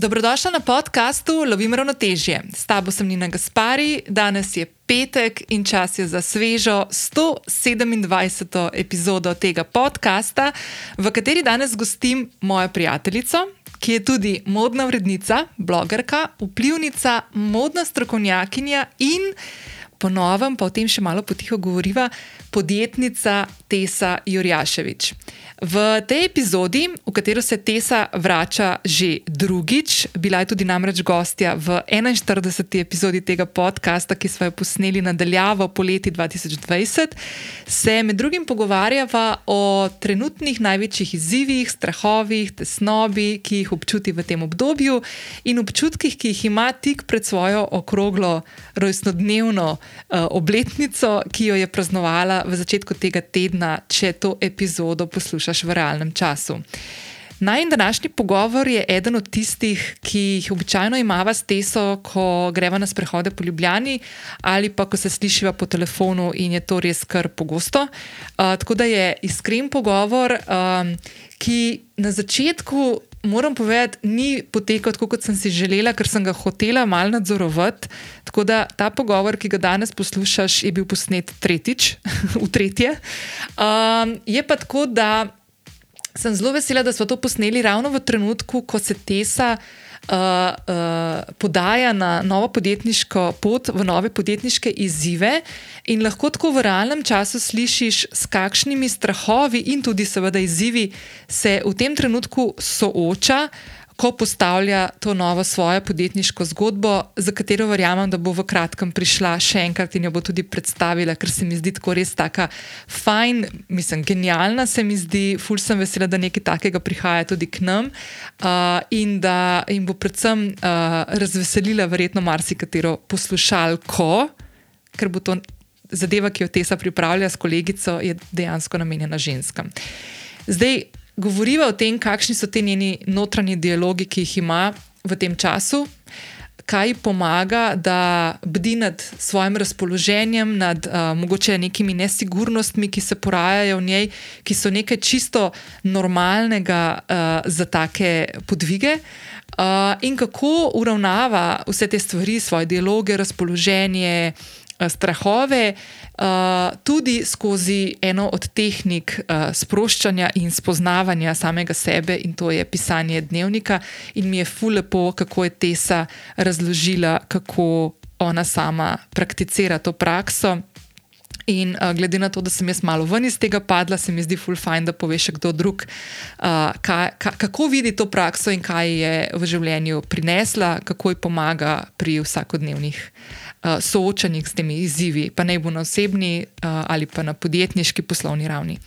Dobrodošla na podkastu Lovim ravnotežje. S tabo sem Nina Gaspari, danes je petek in čas je za svežo 127. epizodo tega podcasta, v kateri danes gostim mojo prijateljico, ki je tudi modna urednica, blogerka, vplivnica, modna strokovnjakinja in ponovem, pa o tem še malo potiho govoriva, podjetnica Tesa Jurjaševič. V tej epizodi, v katero se Tesa vrača že drugič, bila je tudi namreč gostja v 41. epizodi tega podcasta, ki smo jo posneli nadaljavo poleti 2020, se med drugim pogovarjava o trenutnih največjih izzivih, strahovih, tesnobi, ki jih občuti v tem obdobju in občutkih, ki jih ima tik pred svojo okroglo rojstnodnevno obletnico, ki jo je praznovala v začetku tega tedna, če to epizodo poslušaš v realnem času. Naj današnji pogovor je eden od tistih, ki jih običajno imamo s Teso, ko greva na sprehode po Ljubljani ali pa ko se slišiva po telefonu in je to res kar pogosto. Uh, tako da je iskren pogovor, um, ki na začetku moram povedati, ni potekal tako, kot sem si želela, ker sem ga hotela malo nadzorovati. Tako da ta pogovor, ki ga danes poslušaš, je bil posnet tretjič, v tretje. Um, je pa tako, da sem zelo vesela, da smo to posneli ravno v trenutku, ko se tesa. Uh, uh, podaja na novo podjetniško pot, v nove podjetniške izzive, in lahko tako v realnem času slišiš, s kakšnimi strahovi in tudi, seveda, izzivi se v tem trenutku sooča, ko postavlja to novo svojo podjetniško zgodbo, za katero verjamem, da bo v kratkem prišla še enkrat in jo bo tudi predstavila, ker se mi zdi tako res tako fajn, mislim, genialna se mi zdi, ful sem vesela, da nekaj takega prihaja tudi k nam uh, in da jim bo predvsem uh, razveselila verjetno marsikatero poslušalko, ker bo to zadeva, ki jo Tesa pripravlja s kolegico, je dejansko namenjena ženskam. Zdaj, govoriva o tem, kakšni so ti njeni notranji dialogi, ki jih ima v tem času, kaj pomaga, da bdi nad svojim razpoloženjem, nad uh, mogoče nekimi nesigurnostmi, ki se porajajo v njej, ki so nekaj čisto normalnega uh, za take podvige. Uh, in kako uravnava vse te stvari, svoje dialoge, razpoloženje, uh, strahove, uh, tudi skozi eno od tehnik uh, sproščanja in spoznavanja samega sebe, in to je pisanje dnevnika. In mi je fulepo, kako je Tesa razložila, kako ona sama prakticira to prakso. In uh, glede na to, da sem jaz malo ven iz tega padla, se mi zdi fulfajn, da poveš kdo drug, uh, kaj, ka, kako vidi to prakso in kaj je v življenju prinesla, kako ji pomaga pri vsakodnevnih uh, soočanjih s temi izzivi, pa naj bo na osebni uh, ali pa na podjetniški poslovni ravni.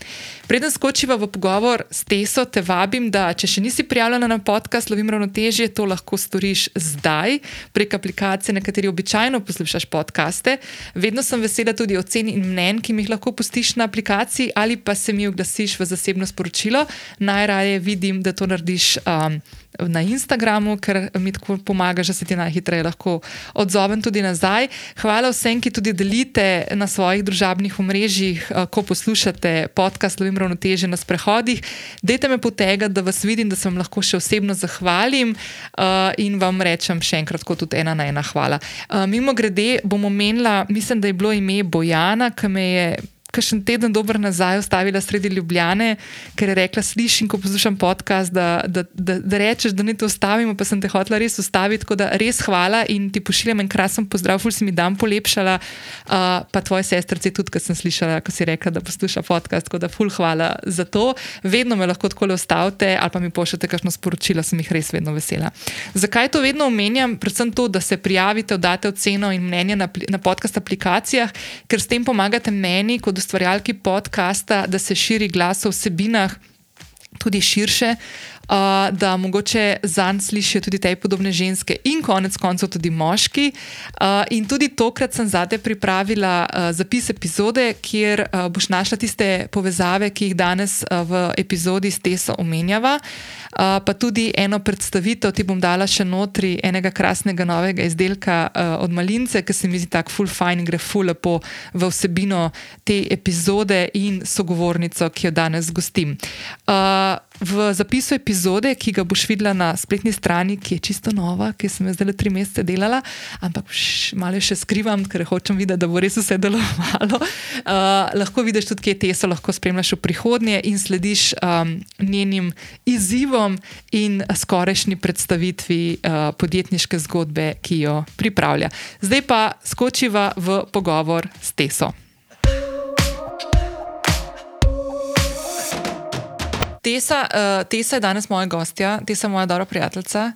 Preden skočiva v pogovor s Teso, te vabim, da če še nisi prijavljena na podcast Lovim ravnotežje, to lahko storiš zdaj prek aplikacije, na kateri običajno poslušaš podkaste. Vedno sem vesela tudi ocen in mnen, ki mi jih lahko pustiš na aplikaciji ali pa se mi oglasiš v zasebno sporočilo. Najraje vidim, da to narediš. Um, na Instagramu, ker mi tako pomaga, da se ti najhitreje lahko odzovem tudi nazaj. Hvala vsem, ki tudi delite na svojih družabnih omrežjih, eh, ko poslušate podcast Lovim ravnoteže na sprehodih. Dajte me potegati, da vas vidim, da se vam lahko še osebno zahvalim uh, in vam rečem še enkrat, kot tudi ena na ena hvala. Uh, mimo grede bom omenila, mislim, da je bilo ime Bojana, ki me je kakšen teden dober nazaj ostavila sredi Ljubljane, ker je rekla: Slišim, ko poslušam podcast, da, da, da, da rečeš, da ne to ustavimo, pa sem te hotela res ustaviti. Tako da res hvala in ti pošiljam en krasen pozdrav, ful si mi dan polepšala, uh, pa tvoje sestrce tudi, ker sem slišala, ko si rekla, da posluša podcast. Tako da ful hvala za to. Vedno me lahko tako le ostavite ali pa mi pošljete kakšno sporočilo, sem jih res vedno vesela. Zakaj to vedno omenjam? Predvsem to, da se prijavite, date oceno in mnenje na, na podcast aplikacijah, ker s tem pomagate meni, kot ustvarjalki podcasta, da se širi glas o vsebinah tudi širše. Uh, da mogoče zanj slišijo tudi te podobne ženske, in konec koncev tudi moški. Uh, in tudi tokrat sem zate pripravila uh, zapis epizode, kjer uh, boš našla tiste povezave, ki jih danes uh, v epizodi s Teso omenjava. Uh, pa tudi eno predstavitev, ti bom dala še notri enega krasnega novega izdelka uh, od Malince, ki se mi zdi tako full fine in gre full lepo v vsebino te epizode in sogovornico, ki jo danes gostim. Uh, v zapisu epizode, ki ga boš videla na spletni strani, ki je čisto nova, ki sem jo zdaj le tri mesece delala, ampak š, malo še skrivam, ker hočem videti, da bo res vse delovalo. Uh, lahko vidiš tudi, kje te so lahko spremljaš v prihodnje in slediš um, njenim izzivom in skorajšnji predstavitvi uh, podjetniške zgodbe, ki jo pripravlja. Zdaj pa skočiva v pogovor s Teso. Tesa, uh, Tesa je danes moja gostja, Tesa je moja dobra prijateljica.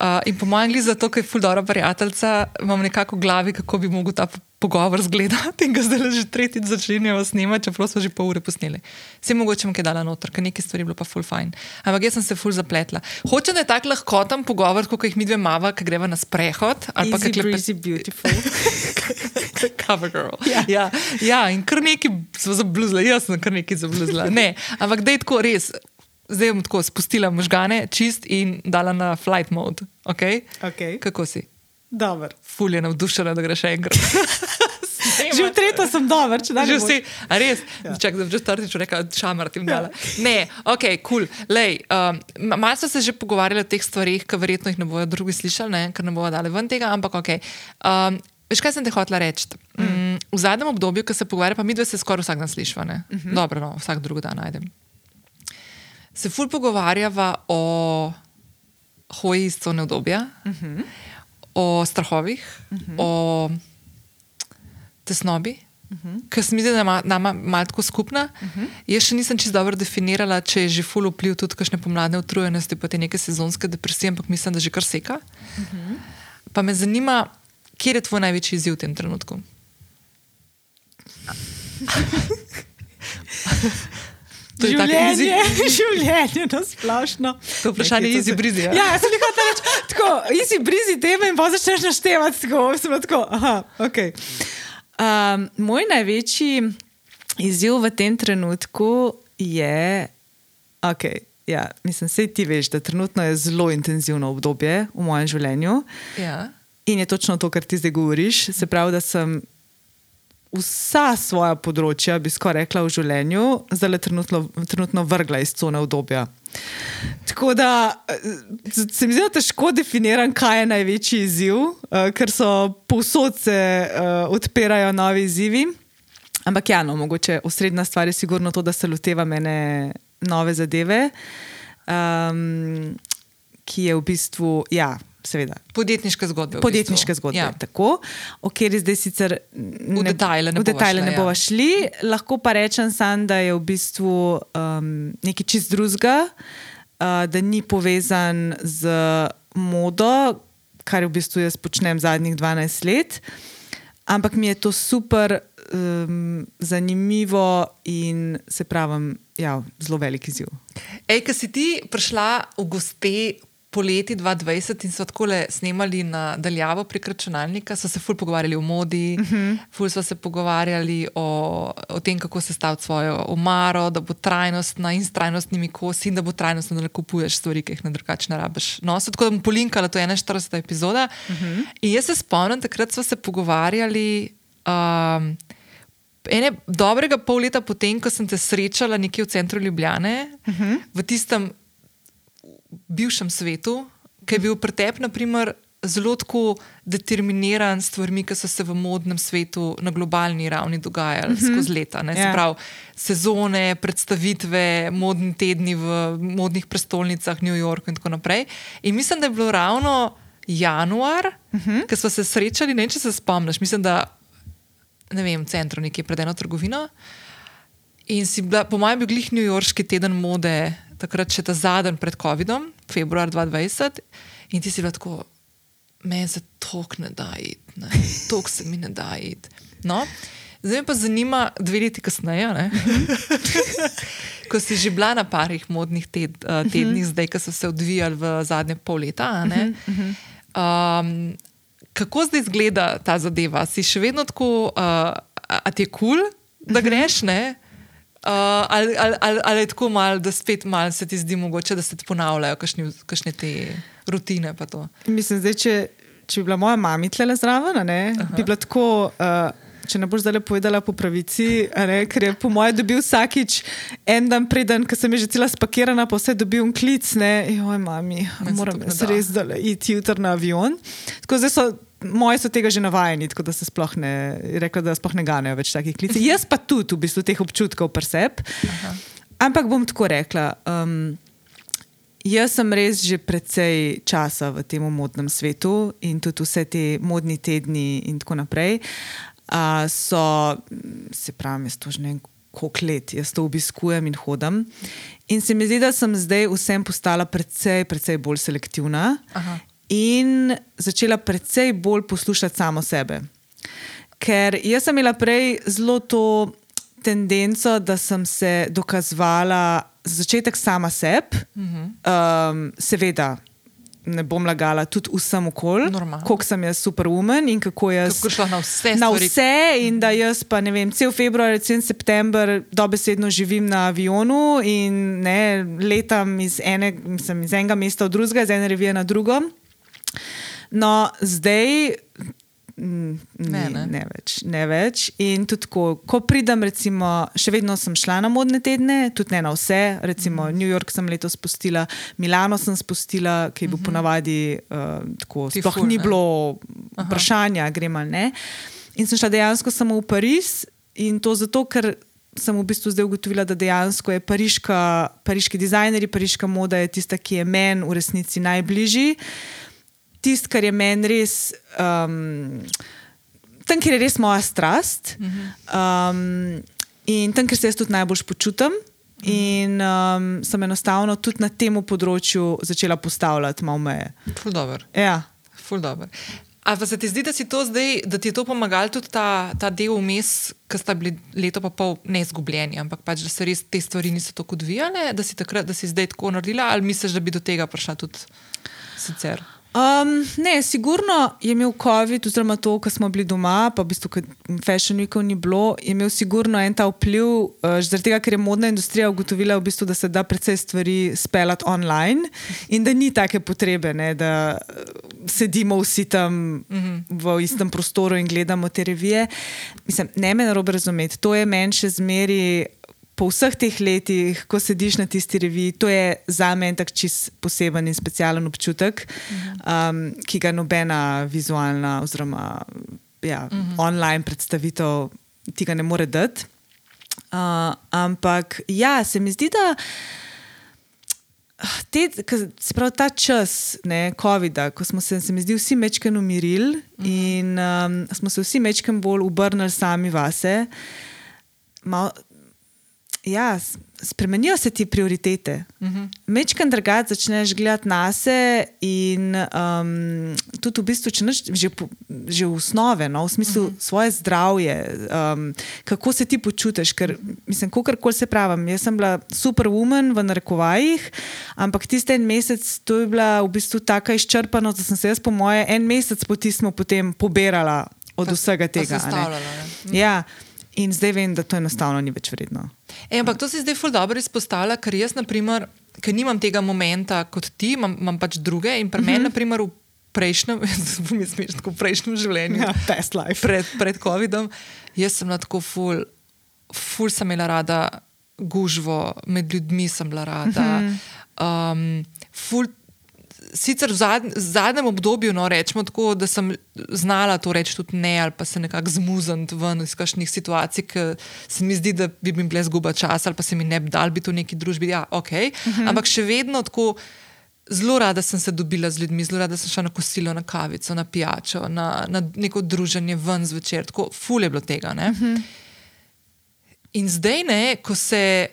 Uh, in po mojem, glede zato, ker je ful dobra prijateljica, imam nekako v glavi, kako bi mogel ta pogovor izgledati in ga zdaj že tretjič začenjamo snemati, čeprav smo že pol ure posneli. Vse mogoče vam je dala noter, ker nekaj stvari je bilo pa ful fajn. Ampak jaz sem se ful zapletla. Hočem, da je tako lahkoten pogovor, kot jih mi dve mava, ki greva na sprehod. Ali pa Easy kaj breezy, beautiful. Cover girl. Ja. Ja, ja, in kar neki so zabluzili, jaz sem kar neki zabluzila. Ne, ampak da je tako res. Zdaj bom tako spustila možgane, čist in dala na flight mode. Okay? Okay. Kako si? Dober. Ful je navdušena, da greš enkrat. Že v tretjo sem dober, če da Že vsi, a res, ja. čak, da že četrtič reka, šamar ti dala. Ne, ok, kul. Cool. Lej, um, malo smo se že pogovarjali o teh stvarih, ki verjetno jih ne bodo drugi slišali, ne, ker ne bodo dali ven tega, ampak ok. Um, veš, kaj sem te hotela reči? Mm. V zadnjem obdobju, ko se pogovarjamo, pa mi dve se skoraj vsak dan slišva, ne? Mm -hmm. Dobro, no, vsak drug dan najdem. Se ful pogovarjava o hoji iz cone obdobja, mm -hmm. O strahovih, mm -hmm. o tesnobi. Uh -huh. Ker se mi zdi, da ima nama malo tako skupna. Uh -huh. Jaz še nisem čisto dobro definirala, če je že ful vpliv tudi kakšne pomladne utrujenosti, pa te neke sezonske depresije, ampak mislim, da že kar seka. Uh -huh. Pa me zanima, kje je tvoj največji izziv v tem trenutku? To je Življenje, easy- življenje na splošno. To vprašanje se- breezy, ja. Ja, sem jih hotel reči, tako, easy breezy teme in pa začneš naštevati, tako, sem tako, aha, ok. Um, moj največji izziv v tem trenutku je, ok, ja, mislim, sej ti veš, da trenutno je zelo intenzivno obdobje v mojem življenju Ja. in je točno to, kar ti zdaj govoriš, se pravi, da sem vsa svoja področja, bi skoraj rekla, v življenju, zdaj trenutno, trenutno vrgla iz cone obdobja. Tako da eh, se mi zdi, da težko definiram, kaj je največji izziv, eh, ker so povsod se uh, odpirajo novi izzivi. Ampak ja, no, mogoče osrednja stvar je sigurno to, da se loteva mene nove zadeve, um, ki je v bistvu, ja, seveda, Podjetniške zgodbe. v podjetniške bistvu. zgodbe. Ja. Tako, o kateri zdaj sicer ne, detajle ne v bova detajle šla, ne ja. bova šli. Lahko pa rečem sam, da je v bistvu um, nekaj čist drugega, uh, da ni povezan z modo, kar v bistvu jaz počnem zadnjih 12 let. Ampak mi je to super um, zanimivo in se pravim, ja, zelo velik izziv. Ej, ki si ti prišla v goste poleti 2020 in so tako le snemali na daljavo prek računalnika, so se ful pogovarjali o modi, uh -huh. ful so se pogovarjali o, o tem, kako se staviti svojo omaro, da bo trajnostna in s trajnostnimi kosi in da bo trajnostno, da ne kupuješ stvari, ki jih ne drugače ne rabiš. No, so tako da bom polinkala, to je 41. epizoda. Uh -huh. In jaz se spomnim, takrat smo se pogovarjali. Um, Ene dobrega pol leta potem, ko sem te srečala nekje v centru Ljubljane, uh -huh. v tistem bivšem svetu, ki je bil pretep, naprimer, zelo tako determiniran s stvarmi, ki so se v modnem svetu na globalni ravni dogajali uh -huh. skozi leta. Ne, Ja. yeah. pravi, sezone, predstavitve, modni tedni v modnih prestolnicah, New Yorku in tako naprej. In mislim, da je bilo ravno januar, uh -huh. ko smo se srečali, ne če se spomniš, mislim, da ne vem, v centru nekje pred eno trgovino. In si bila, po mojem, bil glih New Yorkski teden mode, takrat še ta zadnji pred COVID-om, februar 2020, in ti si bila tako, meni se tok ne da iti, tok se mi ne da iti. No, zdaj me pa zanima, dve leti kasneje, ne, ko si že bila na parih modnih ted, uh, tednih, zdaj, ki so se odvijali v zadnje pol leta. a ne, Um, kako zdaj izgleda ta zadeva? Si še vedno tako, uh, a, a ti je kul, cool, da greš, ne? Uh, ali, ali, ali, ali je tako malo, da spet malo se ti zdi mogoče, da se ti ponavljajo kakšne te rutine? Mislim, zdaj, če, če bi bila moja mama tle zraven, a ne, bi bila tako. Uh, če ne boš zdaj povedala po pravici, ne, ker je po mojem dobil vsakič en dan preden, ker sem že cela spakirana, pa vse dobil un klic, ne, joj, mami, moram res zdaj iti jutri na avion. Tako zdaj so. Moji so tega že navajeni, tako da se sploh ne, rekla, da sploh ne ganejo več takih klicev. Jaz pa tudi v bistvu teh občutkov preseb. Ampak bom tako rekla. Um, Jaz sem res že precej časa v tem modnem svetu in tudi vse te modni tedni in tako naprej. Uh, so, se pravi, jaz to že ne vem, koliko let, jaz to obiskujem in hodam. In se mi zdi, da sem zdaj vsem postala precej, precej bolj selektivna Aha. In začela precej bolj poslušati samo sebe. Ker jaz sem imela prej zelo to tendenco, da sem se dokazovala za začetek sama sebi, um, seveda. Ne bom lagala tudi vsem okolj, Normalno. koliko sem jaz superwoman in kako jaz. Kako je šlo na vse Na stvari. vse, in da jaz pa ne vem, cel februar, cel september dobesedno živim na avionu in ne, letam iz, ene, mislim, iz enega mesta v drugega, iz ene revije na drugo. No, zdaj. mm, Ne, ne, ne. več. Ne več. In tudi, ko, ko pridem, recimo, še vedno sem šla na modne tedne, tudi ne na vse. Recimo, mm. New York sem letos spustila, Milano sem spustila, ki je bil mm -hmm. ponavadi uh, tako. Ti Sploh ful, ni ne? bilo vprašanja, gremo ali ne. In sem šla dejansko samo v Pariz in to zato, ker. Sem v bistvu zdaj ugotovila, da dejansko je pariška, pariški dizajner, pariška moda je tista, ki je meni v resnici najbližji. Tisto, kar je meni res, um, tam, kjer je res moja strast um, in tam, kjer se jaz tudi najbolj počutim. In um, sem enostavno tudi na tem področju začela postavljati malo meje. Ful dobro. Ja. Ful dobro. A pa se ti zdi, da, zdaj, da ti je to pomagalo tudi ta, ta del vmes, ki sta bili leto pa pol ne izgubljeni, ampak pač, da se res te stvari niso tako odvijale, da si, takrat, da si zdaj tako naredila, ali misliš, da bi do tega prišla tudi sicer? Um, ne, sigurno je imel COVID, oziroma to, ko smo bili doma, pa v bistvu, Fashion Weekov ni bilo, je imel sigurno en ta vpliv, uh, zaradi tega, ker je modna industrija ugotovila, v bistvu, da se da precej stvari speljati online in da ni take potrebe, ne, da eh, sedimo vsi tam mm -hmm. v istem prostoru in gledamo te revije. Mislim, ne me narobe razumeti, to je meni še zmeri po vseh teh letih, ko sediš na tisti reviji, to je za me en tak čist poseben in specialen občutek, um, ki ga nobena vizualna oziroma ja, online predstavitev ti ga ne more dati. Uh, ampak ja, se mi zdi, da. Te, se pravi, ta čas, ne, COVID-a, ko smo se, se mi zdi, vsi mečken umirili in um, smo se vsi mečken bolj obrnili sami vase, malo, ja, spremenijo se ti prioritete. Uh -huh. Mečken drugače začneš gledati na se in um, tudi v bistvu, če neš že, že v osnove, no, v smislu uh -huh. svoje zdravje, um, kako se ti počutiš. Ker, mislim, kakorkoli se pravim, jaz sem bila superwoman v narekovajih, ampak tisti en mesec, to je bila v bistvu taka izčrpanost, da sem se jaz, po moje, en mesec po tistem potem poberala od Pa- vsega tega. ne. Ja, in zdaj vem, da to enostavno ni več vredno. E, ampak to si zdaj ful dobro izpostavlja, ker jaz, naprimer, ker nimam tega momenta kot ti, imam, imam pač druge in pri meni, naprimer, v prejšnjem, mi smeš tako v prejšnjem življenju. Ja, past life. pred, pred COVID-om, jaz sem bila tako ful, ful sem imela rada gužvo, med ljudmi sem bila rada. Um, ful, sicer v zadnj, zadnjem obdobju, no, rečemo tako, da sem znala to reči tudi ne, ali pa se nekako zmuzniti ven iz kakšnih situacij, ki se mi zdi, da bi mi bile zguba časa, ali pa se mi ne bi dal biti v neki družbi. Ja, okay. Ampak še vedno tako. Zelo rada sem se dobila z ljudmi, zelo rada sem šla na kosilo, na kavico, na pijačo, na, na neko druženje ven zvečer. Tako ful je bilo tega. Uh -huh. In zdaj, ne, ko se,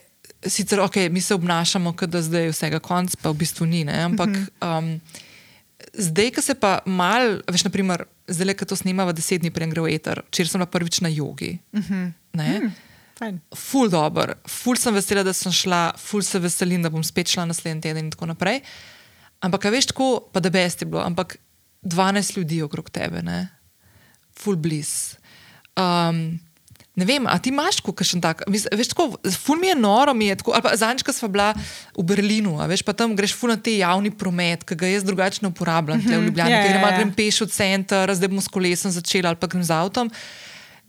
sicer okay, mi se obnašamo, kot da zdaj je vsega konc, pa v bistvu ni. Ne, ampak um, zdaj, ko se pa mal, veš, naprimer, zdaj, ko to snimava deset dni prej, gre v eter, včeraj sem bila prvič na jogi. Uh -huh. ne, Fajn. ful dobr, ful sem vesela, da sem šla, ful se veselim, da bom spet šla naslednji teden in tako naprej. Ampak, veš, tako, pa da best je bilo, ampak 12 ljudi okrog tebe, ne? ful bliz. Um, ne vem, a ti imaš kakšen tak, veš, tako, ful mi je noro, mi je tako, ali pa zadnjič, ko sva bila v Berlinu, a veš, pa tam greš ful na te javni promet, ki ga jaz drugače ne uporabljam, mm -hmm. v Ljubljani, Ja, ker ja, grem, ja. grem peš v center, zdaj bom s kolesom začela ali pa grem z avtom.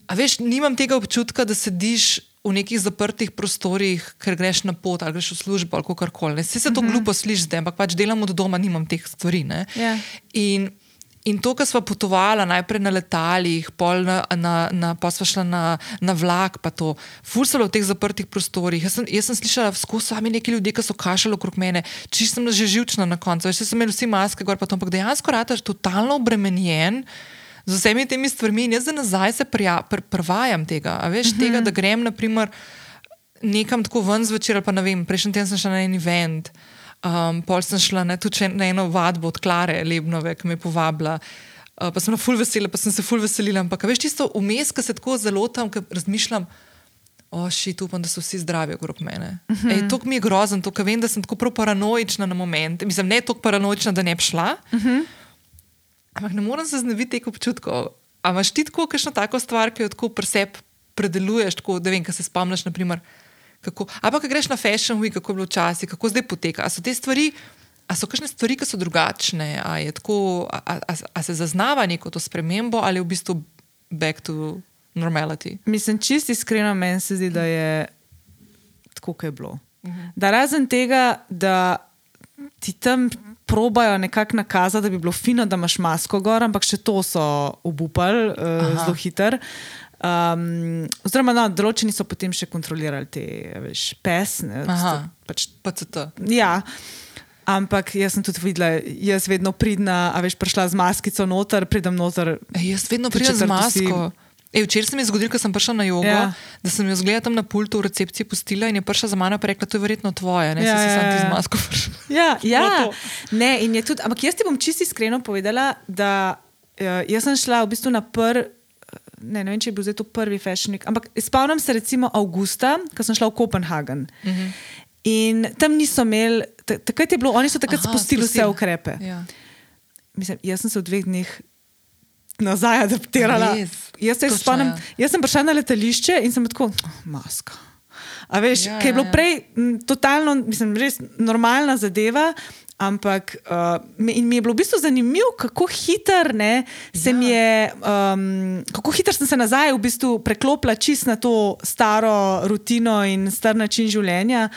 A veš, nimam tega občutka, da sediš v nekih zaprtih prostorih, ker greš na pot ali greš v službo ali kar koli. Vse se to mm -hmm. glupo sliši zdaj, ampak pač delam od doma, nimam teh stvari. Ja. In, in to, kar smo potovala, najprej na letalih, pol na, na, na, pa smo šla na, na vlak, pa to, fusalo v teh zaprtih prostorih. Jaz sem, jaz sem slišala skozi sami neki ljudje, ki so kašali okrog mene, čisto sem že živčna na koncu, še sem imel vsi maske, gor pa to, ampak dejansko rataš totalno obremenjen z vsemi temi stvarmi. In jaz za nazaj se prja, pr, prvajam tega. Veš, uh -huh. tega, da grem naprimer, nekam tako ven zvečer. Pa ne vem, prejšnji teden sem šla na en event, um, pol sem šla ne, tudi na eno vadbo od Klare Lebnove, ki me je povabila. Uh, pa sem na full vesela, pa sem se full veselila. Ampak veš, tisto vmes, ki se tako zelo tam, ki razmišljam. Oši, oh, upam, da so vsi zdravi okrog mene. Uh -huh. Ej, to mi je grozno, to, vem, da sem tako paranoična na moment. Mislim, ne tako paranoična, da ne bi šla. Uh -huh. Ampak ne morem se znebiti teh občutkov. A imaš ti tako, kakšno tako stvar, ki jo tako preseb predeluješ, tako da vem, kaj se spomniš, naprimer, kako. Ampak, ko greš na fashion week, kako je bilo včasih, kako zdaj poteka. A so te stvari, a so kakšne stvari, ki so drugačne, a, tako, a, a, a se zaznava neko to spremembo ali v bistvu back to normality. Mislim, čisti iskreno, meni se zdi, da je tako, kot je bilo. -huh. Da razen tega, da ti tam probajo nekako nakazati, da bi bilo fino, da imaš masko gor, ampak še to so obupali uh, zelo hiter. Um, oziroma, no, določeni so potem še kontrolirali te veš, pesne. Pač, PCT. Ja. Ampak jaz sem tudi videla, jaz vedno pridna, a veš, prišla z maskico noter, pridem noter. E, jaz vedno pridem z masko. Si, E, včeraj se mi je zgodilo, ko sem prišla na jogo, ja. da sem jo zgledala tam na pultu v recepciji pustila in je prišla za mano in rekla: To je verjetno tvoje, ne ja, si ja, ti z masko prišla. Ja, ja. Ne, tudi, ampak jaz ti bom čisto iskreno povedala, da uh, jaz sem šla v bistvu na prvi. Ne, ne vem, če je bil zdaj to prvi fashionik, ampak spomnim se recimo avgusta, ko sem šla v Kopenhagen. Uh mhm. -huh. In tam niso imeli, takrat je bilo, oni so takrat Aha, spustili vse ukrepe. Ja. Mislim, jaz sem se v dveh dneh nazaj adaptirala. Jaz, spomnim, jaz sem prišla na letališče in sem tako, oh, maska. A veš, ja, kaj je bilo ja, ja. prej, m, totalno, mislim, res normalna zadeva. Ampak uh, mi je bilo v bistvu zanimivo, kako hiter ne, se ja. je, um, kako hiter sem se nazaj v bistvu preklopila čist na to staro rutino in star način življenja.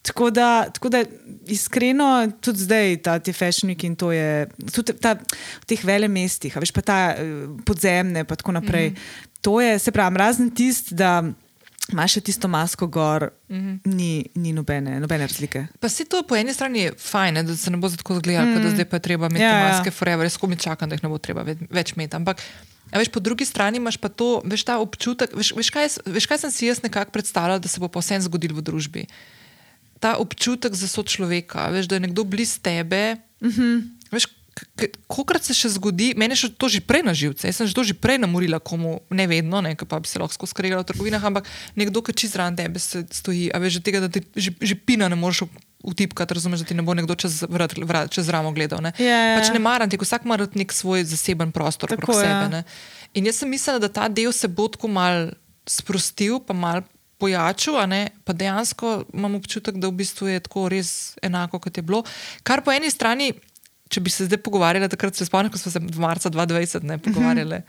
Tako da, tako da iskreno, tudi zdaj ta, ti fešnik in to je, tudi ta, v teh vele mestih, veš pa ta eh, podzemne in tako naprej. Mm -hmm. To je, se pravi, razen tist, da. Imaš še tisto masko gor, mm -hmm. ni, ni nobene, nobene razlike. Pa se to po eni strani je fajn, da se ne bo tako zgledalo, mm -hmm. da zdaj pa je treba imeti ja, ja. maske, forever, res komi čakam, da jih ne bo treba več imeti. Ampak veš, po drugi strani imaš pa to, veš, ta občutek, veš, veš, kaj, veš kaj sem si jaz nekako predstavljal, da se bo pa vsem zgodilo v družbi ta občutek za sočloveka, veš, da je nekdo blizu tebe. Uh mhm. -huh. Kokrat se še zgodi, meni je to že prej na živce, jaz sem že to že prej namorila, komu ne vedno, ne, pa bi se lahko skregala v trgovinah, ampak nekdo, ki čez ran tebe stoji, a veš, tega, da ti že, že pina ne moreš utipkati, razumeš, da ti ne bo nekdo čez, vrat, vrat, čez ramo gledal. Ne. Yeah, yeah. Pač ne maram tega, vsak ima nek svoj zaseben prostor okrog sebe. Ja. In jaz sem mislila, da ta del se bo tako mal sprostil, pa mal pojačal, pa dejansko imam občutek, da v bistvu je tako res enako, kot je bilo. Kar po eni strani, če bi se zdaj pogovarjali, takrat se spomnim, ko smo se v marcu 2020 ne pogovarjali.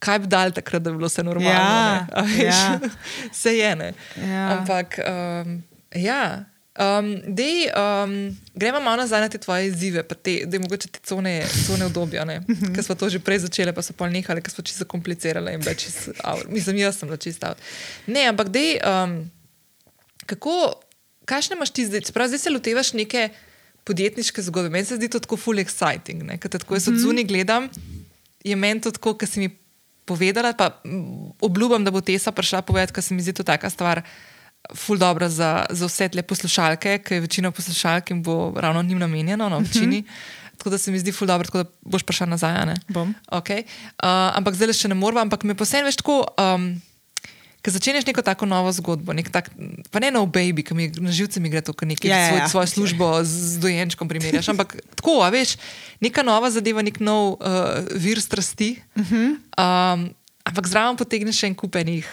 Kaj bi dal takrat, da bi bilo vse normalno? Ja, ja. Vse je ne. Ja. Ampak, um, ja, Um, dej, um, gremo malo nazaj na te tvoje izzive, pa te, da je mogoče te cone, cone obdobja, ki smo to že prej začeli, pa so pa nehali, ker smo čisto zakomplicirali in več avta. Mislim, jaz sem čisto avta. Ne, ampak dej, um, kako, kaj še imaš ti zdaj? Sprav, zdaj se lotevaš neke podjetniške zgodbe. Meni se zdi to tako full exciting, ker tako jaz od mhm. zunaj gledam, je meni to tako, kar si mi povedala, pa obljubam, da bo Tesa prišla povedati, ker se mi zdi to taka stvar ful dobro za, za vse te poslušalke, ker je večina poslušalk in bo ravno njim namenjeno, no, večini. Uh -huh. Tako da se mi zdi ful dobro, da boš prišel nazaj. Okay. Uh, ampak zdaj le še ne moramo, ampak me posebej veš tako. Um, Ker začneš neko tako novo zgodbo, nek tak, pa ne nov baby, ki mi na živce mi gre to, ker nekaj ja, ja, svoj, ja. svojo službo z dojenčkom primerjaš. Ampak tako, a veš, neka nova zadeva, nek nov uh, vir strasti. Uh -huh. um, ampak zraven potegneš še en kupenih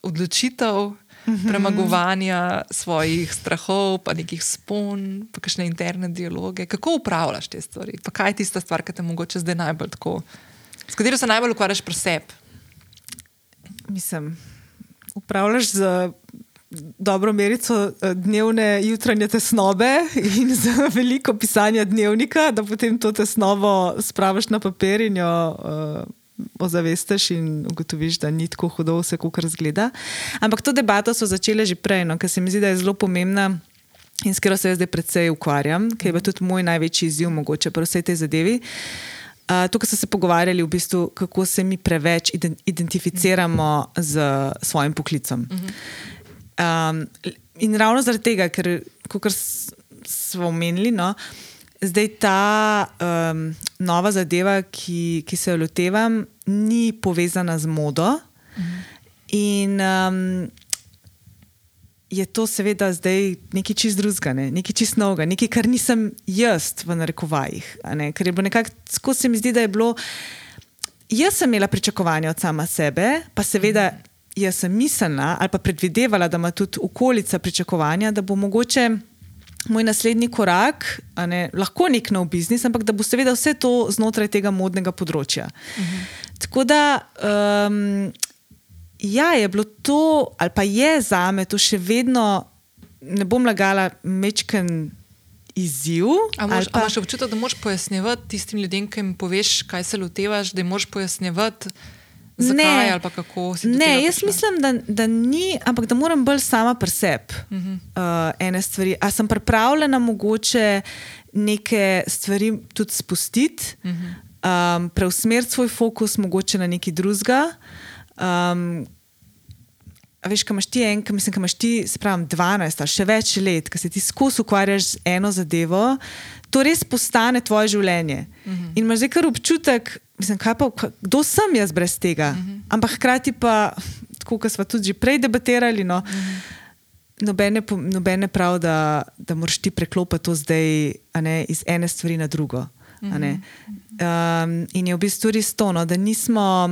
odločitev, -hmm. premagovanja svojih strahov, pa nekih spon, pa kakšne interne dialoge. Kako upravljaš te stvari? Pa kaj je tista stvar, ki te mogoče zdaj najbolj tako, s katero se najbolj ukvarjaš pri sebi? mislim, upravljaš z dobro merico eh, dnevne jutranje tesnobe in z veliko pisanja dnevnika, da potem to tesnobo spraviš na papir in jo uh, ozavestiš in ugotoviš, da ni tako hudo vse, kot razgleda. Ampak to debato so začele že prej, no, ker se mi zdi, da je zelo pomembna. In s katero se jaz zdaj predvsej ukvarjam, ker je tudi moj največji izziv, mogoče pri vsej tej zadevi. Uh, tukaj smo se pogovarjali, v bistvu, kako se mi preveč identificiramo z svojim poklicem. Um, in ravno zaradi tega, ker, kot smo omenili, no, zdaj ta um, nova zadeva, ki, ki se jo lotevam, ni povezana z modo. In um, je to seveda zdaj nekaj čist drugega, ne? nekaj čist novega, nekaj, kar nisem jaz v narekovajih. Ne? Ker je bilo nekako, se mi zdi, da je bilo. Jaz sem imela pričakovanja od sama sebe, pa seveda jaz sem mislila ali pa predvidevala, da ima tudi okolica pričakovanja, da bo mogoče moj naslednji korak ne, lahko nek nov biznis, ampak da bo seveda vse to znotraj tega modnega področja. Mhm. Tako da. Um, Ja, je bilo to, ali pa je za me to še vedno, ne bom lagala, mečken izziv. Ali pa imaš občutek, da moš pojasnjevati tistim ljudem, ki jim poveš, kaj se lotevaš, da moš pojasnjevati. Zakaj, ne, ali kako ne, jaz prišla? mislim, da, da ni, ampak da moram bolj sama pri sebi uh -huh. uh, ene stvari. A sem pripravljena mogoče neke stvari tudi spustiti, uh -huh. um, preusmeriti svoj fokus mogoče na nekaj drugega. Um, veš, kaj imaš ti en, kaj mislim, kaj imaš ti, se pravi, 12 ali še več let, ki se ti skozi ukvarjaš z eno zadevo, to res postane tvoje življenje. Uh mhm. -huh. In imaš zdaj kar občutek, mislim, pa, kdo sem jaz brez tega. Uh mhm. -huh. Ampak hkrati pa, tako kot smo tudi prej debatirali. No, uh mhm. -huh. Nobene, nobene prav, da, da moraš ti preklopiti to zdaj ne, iz ene stvari na drugo. Um, in je v bistvu res to, no, da nismo.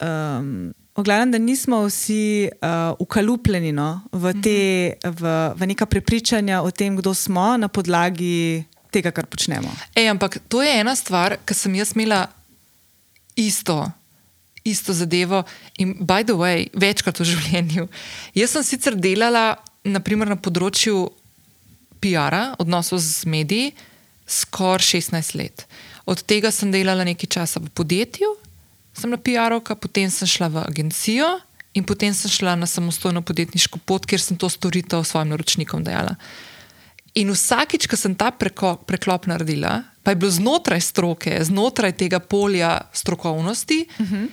Um, Ogledam, da nismo vsi uh, ukalupljeni no, v, te, v, v neka prepričanja o tem, kdo smo, na podlagi tega, kar počnemo. Ej, ampak to je ena stvar, ki sem jaz imela isto, isto zadevo in, by the way, večkrat v življenju. Jaz sem sicer delala naprimer, na področju PR-a, odnosov z mediji, skoraj 16 let. Od tega sem delala nekaj časa v podjetju sem na PR-ovka, potem sem šla v agencijo in potem sem šla na samostojno podjetniško pot, kjer sem to storitev svojim naročnikom dajala. In vsakič, ko sem ta preko, preklop naredila, pa je bilo znotraj stroke, znotraj tega polja strokovnosti, uh mhm. -huh.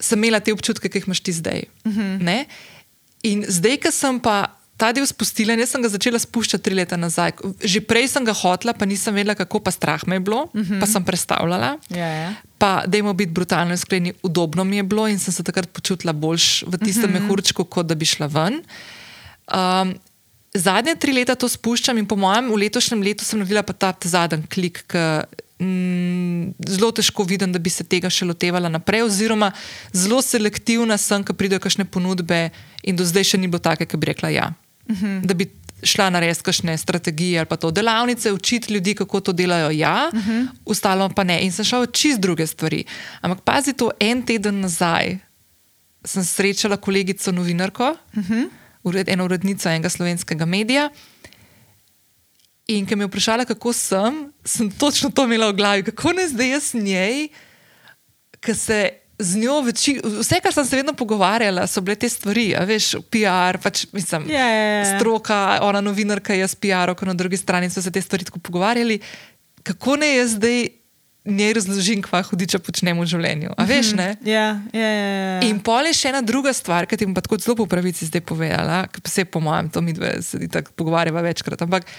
sem imela te občutke, ki jih imaš ti zdaj. Uh mhm. -huh. In zdaj, ko sem pa ta del spustila in jaz sem ga začela spuščati tri leta nazaj. Že prej sem ga hotla, pa nisem vedela, kako pa strah me je bilo, uh -huh. pa sem predstavljala. Yeah, yeah. Pa, da jim biti brutalno iskreni, udobno mi je bilo in sem se takrat počutila boljš v tistem uh -huh. mehurčku, kot da bi šla ven. Um, zadnje tri leta to spuščam in po mojem, v letošnjem letu sem naredila pa ta zadnji klik. Mm, zelo težko vidim, da bi se tega še lotevala naprej, oziroma zelo selektivna sem, ko pridejo kakšne ponudbe, in do zdaj še ni bilo tako, da bi rekla ja -hmm. da bi šla na res kakšne strategije ali pa to delavnice, učiti ljudi, kako to delajo, ja, mm -hmm. ostalo pa ne. In sem šla v čist druge stvari. Ampak pazi to, en teden nazaj sem srečala kolegico novinarko, mm -hmm. eno urednico enega slovenskega medija. In ki me je vprašala, kako sem, sem točno to imela v glavi, kako ne zdaj jaz njej, ki se z njo, veči, vse, kar sem se vedno pogovarjala, so bile te stvari, veš, PR, pač, mislim, yeah, yeah, yeah. stroka, ona novinarka, jaz PR, ko na drugi strani so se te stvari tako pogovarjali. Kako ne jaz zdaj njej razložim, kva hudiča počnemo v življenju? A veš, ne? Yeah, yeah, yeah, yeah. In pol je še ena druga stvar, ki ti bom pa tako zelo po pravici zdaj povedala, ki se po mojem, to mi dve se tako pogovarjava večkrat. Ampak.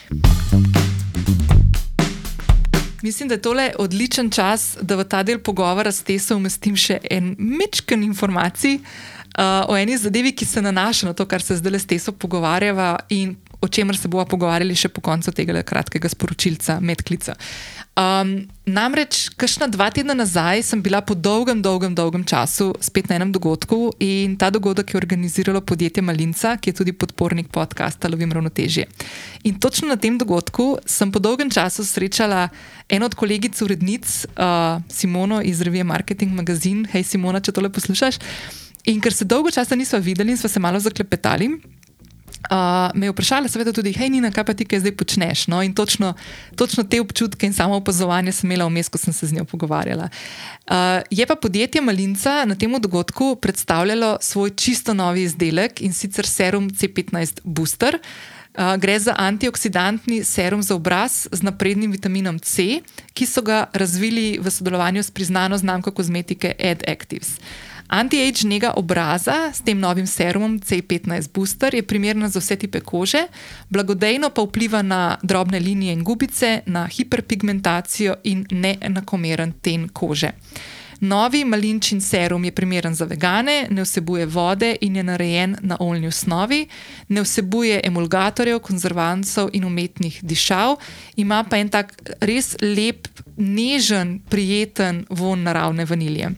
Mislim, da je tole odličen čas, da v ta del pogovora s Teso umestim še en mečken informacij uh, o eni zadevi, ki se nanaša na to, kar se zdaj s Teso pogovarjava in o čemer se bomo pogovarjali še po koncu tega kratkega sporočilca, medklica. Um, namreč, kakšna dva tedna nazaj sem bila po dolgem, dolgem, dolgem času spet na enem dogodku in ta dogodek je organiziralo podjetje Malinca, ki je tudi podpornik podcasta Lovim ravnotežje. In točno na tem dogodku sem po dolgem času srečala eno od kolegic urednic, uh, Simono iz revije Marketing Magazine. Hej, Simona, če tole poslušaš. In ker se dolgo časa nismo videli in smo se malo zaklepetali. Uh, me je vprašala, seveda, tudi, hej, Nina, kaj pa ti, kaj zdaj počneš? No, in točno, točno te občutke in samo opazovanje sem imela vmes, ko sem se z njo pogovarjala. Uh, je pa podjetje Malinca na tem dogodku predstavljalo svoj čisto novi izdelek in sicer serum C15 Booster. Uh, gre za antioksidantni serum za obraz z naprednim vitaminom C, ki so ga razvili v sodelovanju s priznano znamko kozmetike AdActives. Anti-age njega obraza s tem novim serumom C15 Booster je primerna za vse tipe kože, blagodejno pa vpliva na drobne linije in gubice, na hiperpigmentacijo in neenakomeren ten kože. Novi malinčin serum je primeren za vegane, ne vsebuje vode in je narejen na oljni osnovi, ne vsebuje emulgatorjev, konzervancov in umetnih dišav, ima pa en tak res lep, nežen, prijeten von naravne vanilije.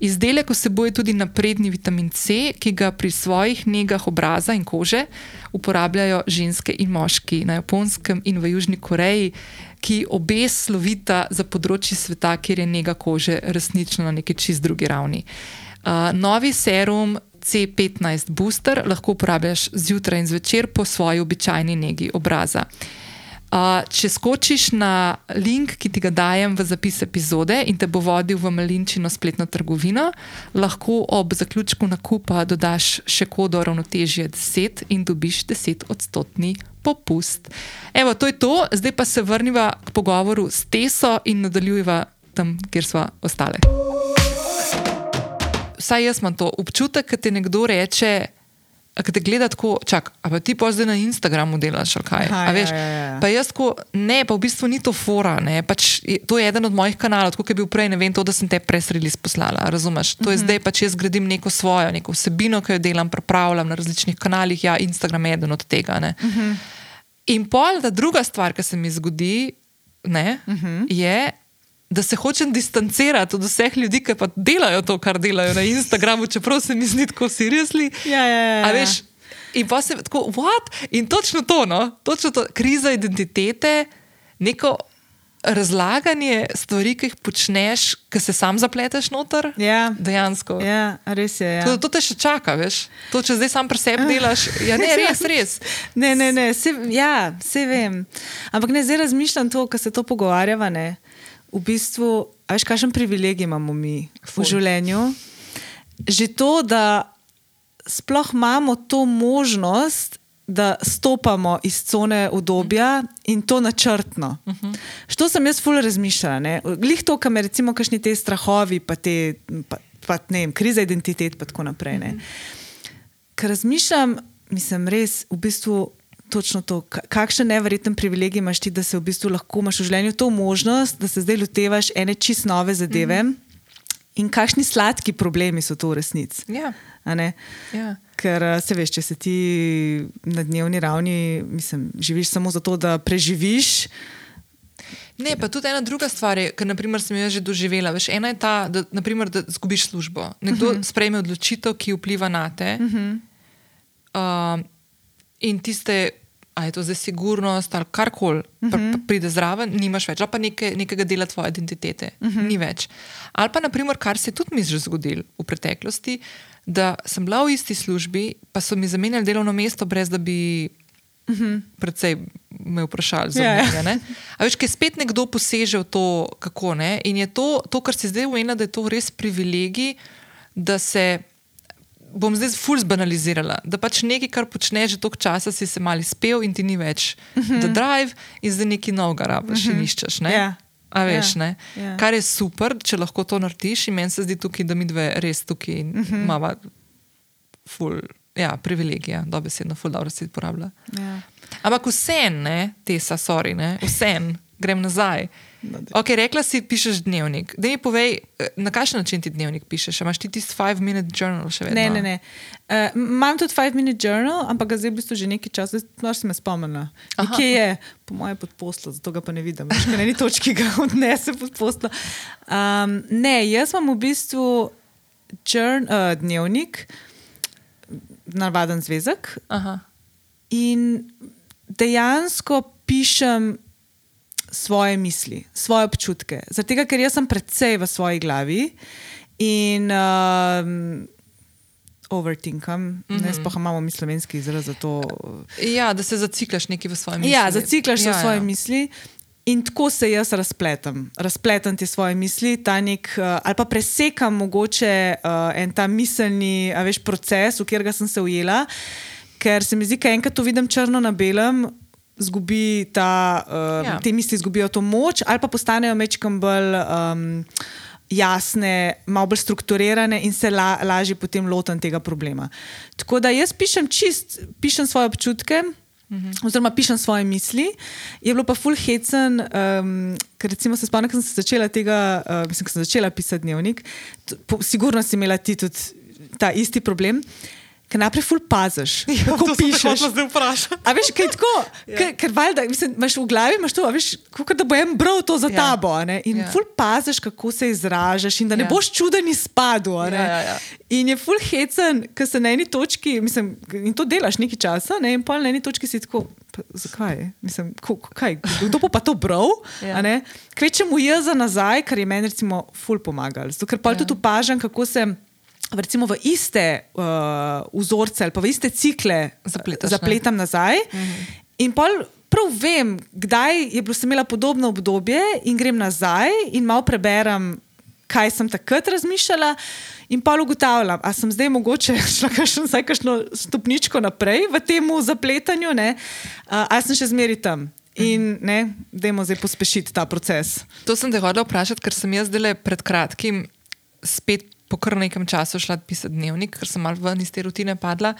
Izdelek vsebuje tudi napredni vitamin C, ki ga pri svojih negah obraza in kože uporabljajo ženske in moški na Japonskem in v Južni Koreji, ki obe slovita za področje sveta, kjer je nega kože resnično na neki čist drugi ravni. Uh, novi serum C15 Booster lahko uporabljaš zjutraj in zvečer po svoji običajni negi obraza. Uh, če skočiš na link, ki ti ga dajem v zapis epizode in te bo vodil v malinčino spletno trgovino, lahko ob zaključku nakupa dodaš še kodo ravnotežje 10 in dobiš 10 odstotni popust. Evo, to je to, zdaj pa se vrniva k pogovoru s Teso in nadaljujeva tam, kjer smo ostale. Vsaj jaz imam to občutek, da ti nekdo reče, ki te gleda tako, čak, a pa ti pa zdaj na Instagramu delaš, kaj. Aha, veš, ja, ja, ja. Pa jaz, ko, ne, pa v bistvu ni to fora, ne, pač je, to je eden od mojih kanalov, tako je bil prej, ne vem, to, da sem te presreli sposlala, razumeš? To je uh Mhm. -huh. zdaj pač jaz gradim neko svojo, neko vsebino, ki jo delam, pripravljam na različnih kanalih, ja, Instagram je eden od tega, ne. Uh Mhm. -huh. In pol, da druga stvar, ki se mi zgodi, ne, uh Mhm. -huh. je, da se hočem distancirati od vseh ljudi, ki pa delajo to, kar delajo na Instagramu, čeprav se mi zdi tako seriously. Ja, ja, ja, A ja. veš, in pa se tako, what? In točno to, no? točno to, kriza identitete, neko razlaganje stvari, ki jih počneš, ki se sam zapleteš noter. Ja. Dejansko. Ja, res je. Ja. To, to te še čaka, veš. To, če zdaj sam pri sebi delaš, ja, ne, res, res. Ne, ne, ne, se, ja, vse vem. Ampak ne, zdaj razmišljam to, ko se to pogovarjava. Ne. V bistvu, veš, kakšen privilegij imamo mi Ful. v življenju. Že to, da sploh imamo to možnost, da stopamo iz cone udobja in to načrtno. Uh -huh. Što sem jaz fully razmišljala. Glih to, kar me recimo kakšni te strahovi, pa te pa, pa, ne vem, kriza identitet in tako naprej. Ne. Ker razmišljam, mislim, res v bistvu. Točno to, ka- kakšen nevreten privilegij imaš ti, da se v bistvu lahko imaš v življenju to možnost, da se zdaj lotevaš ene čist nove zadeve mm -hmm. in kakšni sladki problemi so to v resnici. Ja. Ja. Ker se veš, če se ti na dnevni ravni mislim, živiš samo zato, da preživiš. Ne, pa tudi ena druga stvar je, kar naprimer, sem jaz že doživela. Veš, ena je ta, da, naprimer, da zgubiš službo. Nekdo uh -huh. sprejme odločitev, ki vpliva na te. Uh -huh. uh, in tiste, a je to zdaj sigurnost ali karkoli, uh -huh. pride zraven, nimaš več, ali pa neke, nekega dela tvoje identitete, uh -huh. ni več. Ali pa, naprimer, kar se je tudi mi že zgodilo v preteklosti, da sem bila v isti službi, pa so mi zamenjali delovno mesto, brez da bi. Uh -huh. Predvsej me vprašali za Ja, ja. mnenje. ne. A veš, ker spet nekdo poseže v to, kako ne. In je to, to kar si zdaj umenila, da je to res privilegij, da se. Bom zdaj ful zbanalizirala, da pač nekaj, kar počneš že toliko časa, si se mali spel in ti ni več, uh -huh. da drive in zdaj nekaj novega rabiš uh -huh. in iščeš. ne. Ja. A veš, Ja. ne? Ja. Kar je super, če lahko to narediš, in meni se zdi tukaj, da mi dve res tukaj uh -huh. imamo ful, ja, privilegija, dobesedno, ful dobro si uporablja. Ja. Ampak vse, ne, te sa, sorry, ne, vse, grem nazaj. No, daj. Ok, rekla si, pišeš dnevnik. Da mi povej, eh, na kakšen način ti dnevnik pišeš? A imaš ti tisti 5-minute journal še vedno? Ne, ne, ne. Uh, imam tudi 5-minute journal, ampak ga zdaj v bistvu že nekaj časa, zdaj si me spomnila. Kje je, po mojem, pod poslo, zato ga pa ne vidim. Na eni točki ga odnese pod poslo. Um, ne, jaz imam v bistvu journ, uh, dnevnik, navaden zvezek Aha. in dejansko pišem svoje misli, svoje občutke. Zato, ker jaz sem predvsej v svoji glavi in um, overtinkam, mm -hmm. ne sploh imamo mi slovenski izraz za to. Ja, da se zaciklaš nekaj v svojem misli. Ja, zaciklaš ja, v svoje ja. misli. In tako se jaz razpletem, razpletem te svoje misli, ta nek, uh, ali pa presekam mogoče uh, en ta miselni veš, proces, v katerega sem se ujela, ker se mi zdi, da enkrat to vidim črno na belem, zgubi ta, uh, Ja. te misli izgubijo to moč, ali pa postanejo mečkam bolj um, jasne, malo bolj strukturirane in se la, lažje potem lotim tega problema. Tako da jaz pišem čist, pišem svoje občutke. Oziroma, pišem svoje misli. Je bilo pa full hecen, um, ker recimo se spomnim, ko sem se začela tega, uh, mislim, ko sem začela pisati dnevnik. t- Po, sigurno si imela ti tudi ta isti problem, ker najprej full paziš, kako pišeš. zdaj vprašati. A veš, kaj tako? Ja. Ker, valjda, mislim, imaš v glavi imaš to, veš, kot da bo en bral to za Ja. ja. tabo. ne, In Ja. ja. ful paziš, kako se izražaš, in da ne Ja. ja. boš čuden ne. Ja, ja, ja. In je ful hecen, ker se na eni točki, mislim, in to delaš nekaj časa, ne, in pol na eni točki si tako. "Pa Zakaj? Mislim, ko, kaj, kdo bo pa to bral? Ja. Ja. Kvečemu jaz za nazaj, kar je meni recimo ful pomagalo. Zato, ker pa Ja. ja. tudi opažam, kako se recimo v iste uh, vzorce ali pa v iste cikle Zapletaš, ne? zapletam nazaj. Mhm. In pol prav vem, kdaj je bilo sem imela podobno obdobje, in grem nazaj in malo preberem, kaj sem takrat razmišljala. In pa ugotavljam, ali sem zdaj mogoče šla vsaj kakšno stopničko naprej v tem zapletanju, ne, uh, ali sem še zmeri tam. In ne, dajmo zdaj pospešiti ta proces. To sem te hodila vprašati, ker sem jaz zdaj pred kratkim spet po kar nekem času šla pisati dnevnik, ker sem malo ven iz te rutine padla.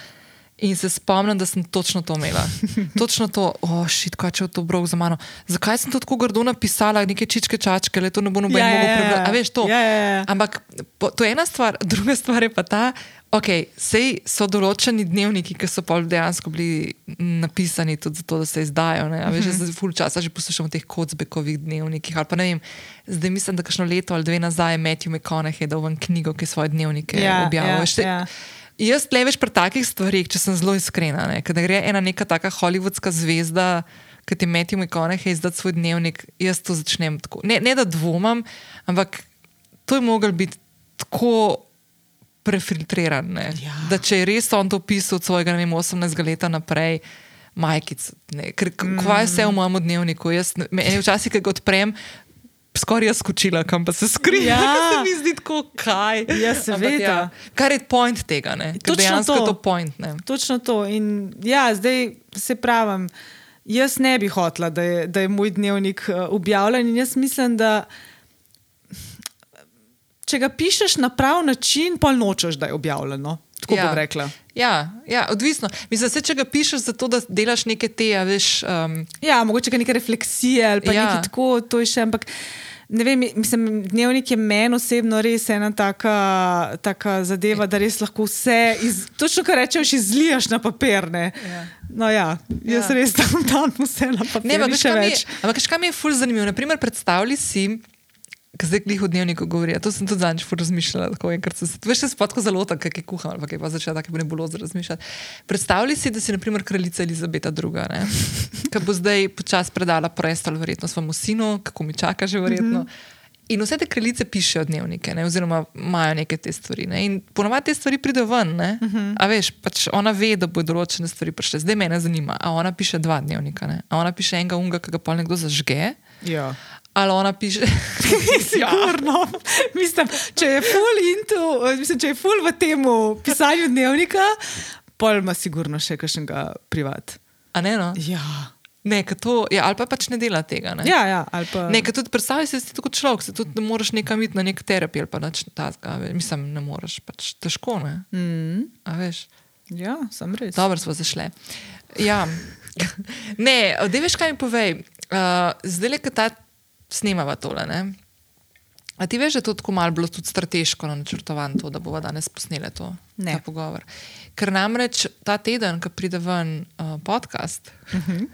In se spomnim, da sem točno to imela. Točno to, ošit, oh, kaj če je to brok za mano. Zakaj sem to tako grdo napisala, neke čičke čačke, le to ne bo noben Ja, ja, mogel ja, prebrati. ja. A veš to? Ja, ja, ja. Ampak po, to je ena stvar, druga stvar je pa ta, ok, sej so določeni dnevniki, ki so pol dejansko bili napisani tudi zato, da se izdajo. Ne? A Veš, Mhm. jaz ful časa že poslušam o teh kocbekovih dnevnikih. Pa vem, zdaj mislim, da kakšno leto ali dve nazaj je Matthew McConaughey dal ven knjigo, ki je svoje dnevnike Ja, objavil. ja, Veš, ja. Jaz le veš pri takih stvarih, če sem zelo iskrena, ne? kada gre ena neka taka hollywoodska zvezda, ki ti Matthew McConaughey izdati svoj dnevnik, jaz to začnem tako. Ne, ne da dvomam, ampak to je mogel biti tako prefiltriran. ne. Ja. Da če je res on to pisal od svojega ne vem, 18 leta naprej. Majkic, ne, ker mm. kaj je vse v mojem dnevniku. Jaz, meni včasih, ko ga odprem, skoraj jaz skočila, kam pa se skrije. Ja. se mi zdi tako, kaj. Ja, seveda. Kar je point tega, ne? Ker Točno dejansko je to. to point. Ne? Točno to. In ja, zdaj se pravim, jaz ne bi hotela, da je, da je moj dnevnik uh, objavljen. In jaz mislim, da če ga pišeš na prav način, pa nočeš, da je objavljeno. Tako ja. bom rekla. Ja, ja, odvisno. Mislim, se, če ga pišeš zato, da delaš neke te, a veš. Um, Ja, mogoče neke refleksije ali pa Ja. ja. nekaj tako, to je še, ampak. Ne vem, mislim, dnevnik je meni osebno res ena taka, taka zadeva, da res lahko vse, iz, točno kar rečeš, izliješ na papir. ne. Ja. No, ja, jaz Ja. ja. res tam dam vse na papir. ne, ampak kaj mi je- več. ampak kaj mi je ful zanimivo. Naprimer, predstavljaj si. Ker zdaj glih v dnevniku govori, to sem tudi zadnjič razmišljala. Tako, enkrat sem se, veš, se spotko zelo tako, kaj kuham, ali pa kaj pa začela tako nebulozo razmišljati. Predstavljaj si, da si naprimer kraljica Elizabeta II, ki bo zdaj počasi predala prestol verjetno svojemu sinu, kako mi čaka že verjetno. Mm -hmm. In vse te kraljice pišejo dnevnike, ne, oziroma imajo neke te stvari. Ne, in ponovadi te stvari pridejo ven. Ne, uh -huh. A veš, pač ona ve, da bo določene stvari prišle. Zdaj me zanima, a ona piše dva dnevnika, ne? a ona piše enega unga, ki ga pol nekdo zažge. Ja. Ali ona piše, Sigurno. Mislim, če je full into, mislim, če je full v tem pisanju dnevnika, pol ima sigurno še kakšnega privat. a ne, no? Ja, Ne, to, ja, ali pa pač ne dela tega. Ne? ja, ja pa. Ne, tudi predstavljaj si, da si tako človek, se tudi ne moreš nekam iti na nek terapijo ali pa nič takega. Mislim, ne moreš, pač težko, ne. Mm, A veš. ja, sem res. Dobro smo zašle. Ja. Ne, da veš, kaj mi povej. Uh, zdaj le, ta snemava tole. Ne? A ti veš, da je to tako malo bilo tudi strateško načrtovano, to, da bomo danes posneli to Ne. pogovor. Ker namreč ta teden, ko pride ven uh, podcast, uh -huh.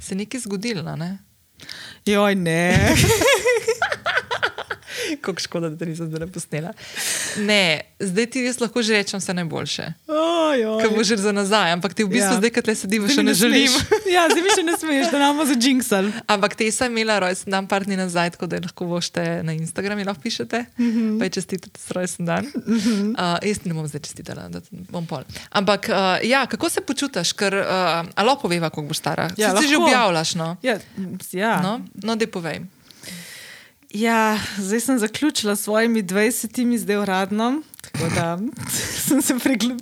se je nekaj zgodilo. Ne? Joj, ne. Kako škoda, da te nisem zdaj posnela. Ne, zdaj ti res lahko že rečem vse najboljše. Oj. Ker bo že za nazaj, ampak ti v bistvu, Ja. zdaj, ko te sedimo, Zdaj še mi ne želim. Ja, zdaj mi še ne smeš, da nam bo za jinxal. Ampak te sem imela rojsten dan, par dni nazaj, tako da lahko bošte na Instagramu lahko pišete, mm -hmm. pa je čestitati rojsten dan. Mm -hmm. uh, jaz ne bom zdaj čestitala, da bom pol. Ampak uh, ja, kako se počutiš, ker uh, alo poveva, koliko boš stara. Ja, Ja, si že objavljaš, no? Ja, ja. No, no da povej. Ja, zdaj sem zaključila s svojimi 20, zdaj uradno. Tako da sem se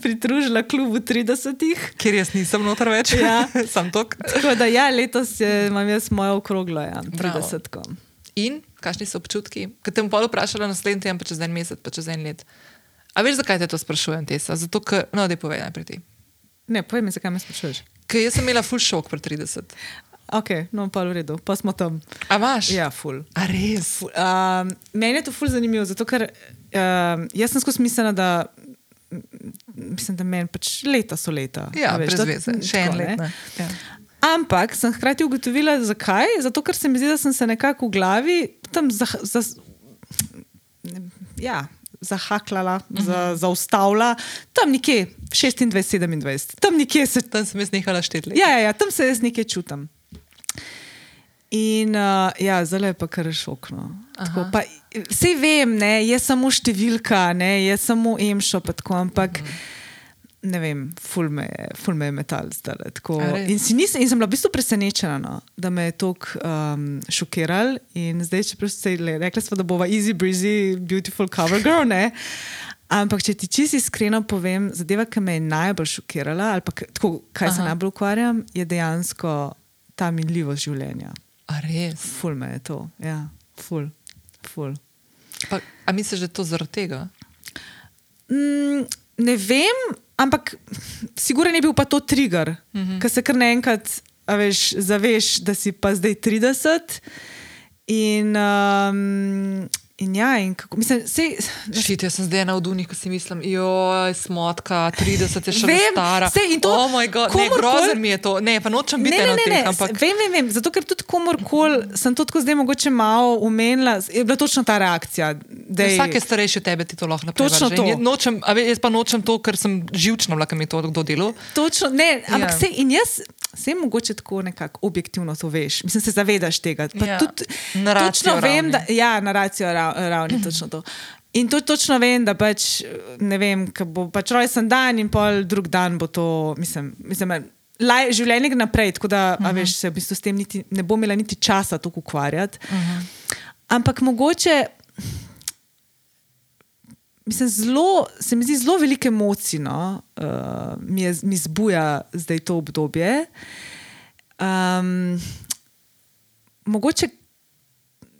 pridružila klubu 30. Ker jaz nisem noter več, Ja. sam tok. Tako da ja, letos je, imam jaz mojo okroglo, ja, Bravo. 30. -ko. In kakšni so občutki? Ker te bom pol vprašala naslednji teden, pa čez en mesec, pa čez en let. A veš, zakaj te to sprašujem, Tesa? Zato, ker, no, da povej najprej ti. Ne, povej mi, zakaj me sprašuješ. Ker jaz sem imela full šok pri 30. Ok, no pa v redu, pa smo tam. A imaš? Ja, ful. A res? Um, meni je to ful zanimivo, zato ker um, jaz sem skozi mislila, da, mislim, da meni pač leta so leta. Ja, veš, da- veze, še en let. Ja. Ampak sem hkrati ugotovila, zakaj. Zato, ker se mi zdi, da sem se nekako v glavi tam za, za, ja, zahaklala, uh -huh. za, zaustavila, tam nekje 26, 27, tam nekje se Tam sem jaz nehala šteti. Ja, ja, ja, tam se jaz nekaj čutim. In uh, ja, zelo je pa kar šokno. Vse vem, ne, je samo številka, ne, je samo emšo, tako, ampak ne vem, ful me ful me je metal zdaj. In, nisem, in sem bila v bistvu presenečena, no, da me je tako um, šokiral. In zdaj, če prosti rekli smo, da bova easy breezy, beautiful cover girl, ne. Ampak, če ti čisto iskreno povem, zadeva, ki me je najbolj šokirala, ali pa tako, kaj se Aha. najbolj ukvarjam, je dejansko ta minljivost življenja. A res? Ful me je to, ja, ful. ful. Pa, a misliš, da je to zaradi tega? Mm, ne vem, ampak sigurno je bil pa to trigger, mm. -hmm. ker se kar naenkrat zaveš, da si pa zdaj 30. In, um, in ja, in kako, mislim, sej, Šit, jaz sem zdaj na vdunih, ko si mislim, joj, smotka, 30 je še Vem, stara. saj in to oh moj bog, ne, komurkoli- grozen mi je to. Ne, pa nočem biti Ne, ne, ne, teh, ne. ampak Vem, vem, vem, zato ker tudi komorkoli sem to tako zdaj mogoče malo umenila, je bila točno ta reakcija. Da je, Vsak je starejši od tebe, ti to lahko napraviš. Točno to. Nočem, a ve- jaz pa nočem to, ker sem živčna, vlaka mi to kdo delo. Točno, ne, ampak Ja. ja. in jaz. Vse mogoče tako nekako objektivno to veš, mislim, se zavedaš tega. Pa Ja, tudi, točno vem, ravni. da ja, na racijo ra- ravni točno to. In to točno vem, da pač ne vem, ko bo pač rojsten dan in pol drug dan bo to, mislim, mislim laj, življenje gre naprej, tako da uh -huh. veš, se v bistvu s tem niti, ne bom imela niti časa to ukvarjati. Uh -huh. Ampak mogoče. Mislim, zelo, se mi zdi zelo veliko emocij, no, uh, mi, je, mi zbuja zdaj to obdobje. Um, mogoče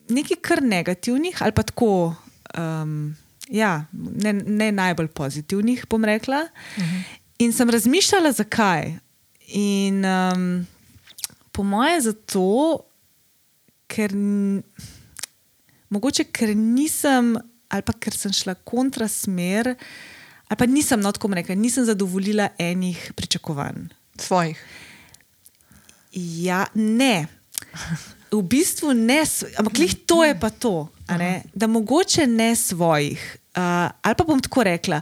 nekaj kar negativnih, ali pa tako, um, ja, ne, ne najbolj pozitivnih, bom rekla. Uh -huh. In sem razmišljala, zakaj. In um, po mojem, zato, ker mogoče ker nisem, ali pa ker sem šla kontrasmer, ali pa nisem, no tako rekla, nisem zadovoljila enih pričakovanj. Svojih. Ja, ne. V bistvu ne, ampak lih to je pa to, da mogoče ne svojih. Uh, ali pa bom tako rekla.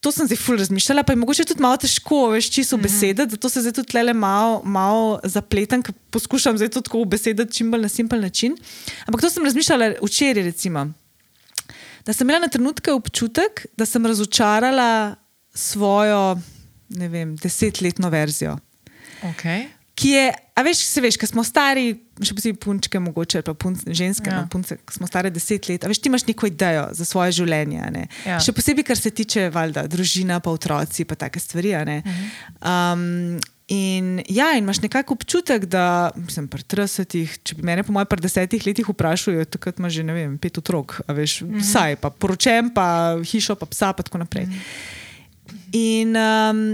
To sem zdaj ful razmišljala, pa je mogoče tudi malo težko, veš, čisto Mhm. besediti, zato se zdaj tudi tle malo, malo zapletam, ker poskušam zdaj to tako besediti čim bolj na simpel način. Ampak to sem razmišljala včeraj, recimo. Da sem imela na trenutke občutek, da sem razočarala svojo, vem, desetletno verzijo Okay. ki je, a veš, se veš, ko smo stari, še posebej punčke, mogoče pa punce, ženske, Ja. no, punce, smo stare deset let, a veš, ti imaš neko idejo za svoje življenje. Ja. Še posebej, kar se tiče valjda, družina, pa otroci, pa take stvari. a ne. Um, in ja, in imaš nekako občutek, da sem pri 30, če bi mene po mojem pri desetih letih vprašali, takrat imaš že vem, pet otrok, veš, vsaj, pa poročen, pa hišo, pa psa, pa tako naprej. In um,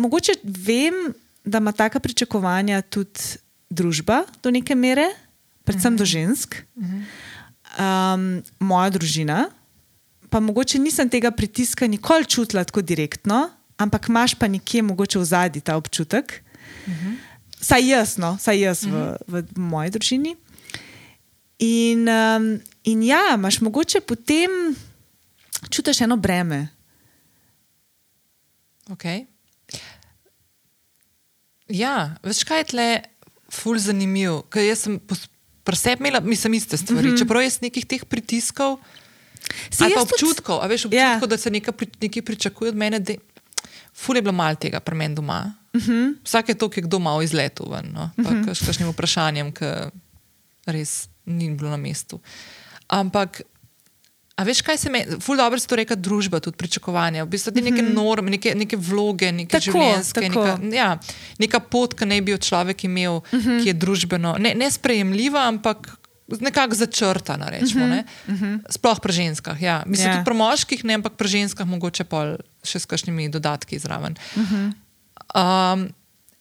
mogoče vem, da ima taka pričakovanja tudi družba do neke mere, predvsem do žensk, um, moja družina. Pa mogoče nisem tega pritiska nikoli čutila tako direktno, ampak imaš pa nekje mogoče v zadnji ta občutek. Saj jaz, no, saj jaz v, v moji družini. In, um, in ja, imaš mogoče potem čutiš eno breme. Okay. Ja, veš kaj je tle, ful zanimivo. Ker jaz sem pri sebi imela, mislim, iste stvari. Mm -hmm. Čeprav jaz nekih teh pritiskov, Si ali pa jaz tudi- občutkov, a veš, Ja. občutkov, da se nekaj, pri- nekaj pričakuje od mene. Da, ful je bilo malo tega pri meni doma. Mm -hmm. Vsake to, ki je kdo malo izletel ven, no? pa mm -hmm. s kakšnim vprašanjem, ki res ni bilo na mestu. Ampak. A veš, kaj se mi, ful dobro se to reka, družba, tudi pričakovanja, v bistvu te neke norme, neke, neke vloge, neke Mhm. Tako, življenjske, tako. neka, ja, neka pot, ki naj bi jo človek imel, uh Mhm. -huh. ki je družbeno ne, nesprejemljiva, ampak nekako začrtana. Rečemo, uh -huh. uh -huh. Sploh pri ženskah. Ja. Mislim, Ja. tudi pri moških, ne, ampak pri ženskah mogoče pol še s kakšnimi dodatki zraven. Uh Mhm. -huh. um,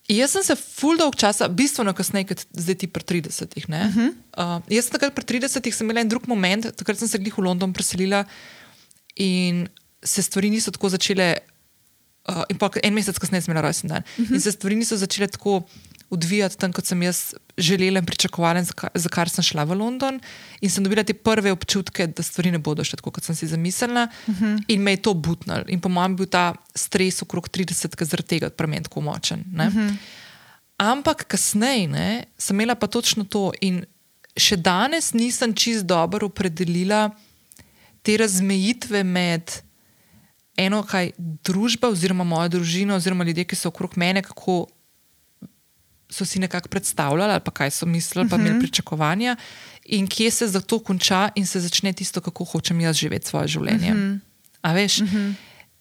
Jaz sem se ful dolg časa, bistveno kasneje, kot zdaj ti pri 30-ih. Uh -huh. uh, jaz sem takrat pri 30-ih sem imela en drug moment, takrat sem se glih v London preselila in se stvari niso tako začele. Uh, in pa en mesec kasneje sem imela rojsten dan. Uh -huh. In se stvari niso začele tako odvijati tam, kot sem jaz želela in pričakovala, za, za kar sem šla v London. In sem dobila te prve občutke, da stvari ne bodo šle tako, kot sem si zamislila. Uh -huh. In me je to butnilo. In po mojem je bil ta stres okrog 30, ki zaradi tega pri meni tako močen. Uh -huh. Ampak kasneje ne, sem imela pa točno to. In še danes nisem čist dobro opredelila te razmejitve med eno, kaj družba, oziroma moja družina, oziroma ljudje, ki so okrog mene, kako so si nekako predstavljali, ali pa kaj so mislili, pa imeli pričakovanja, in kje se zato konča in se začne tisto, kako hočem jaz živeti svoje življenje. A veš?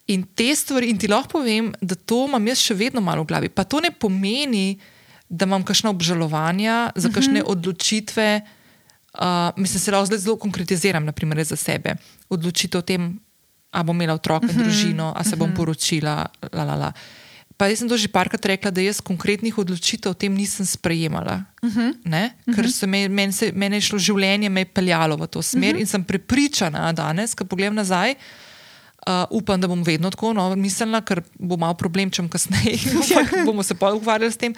In te stvari, in ti lahko povem, da to imam jaz še vedno malo v glavi. Pa to ne pomeni, da imam kakšno obžalovanja za kakšne odločitve. Uh, mislim, se lahko zdaj zelo konkretiziram, naprimer za sebe. Odločitev o tem, ali bom imela otroka in družino, ali se bom poročila. La, la, la. Pa jaz sem to že parkrat rekla, da jaz konkretnih odločitev o tem nisem sprejemala. Uh -huh. Ker se me, meni, se, meni je šlo življenje, me je peljalo v to smer uh -huh. in sem prepričana danes, ko pogledam nazaj. Uh, upam, da bom vedno tako no, mislila, ker bo malo problem, če bom kasneje, ampak bomo se pa ukvarjali s tem.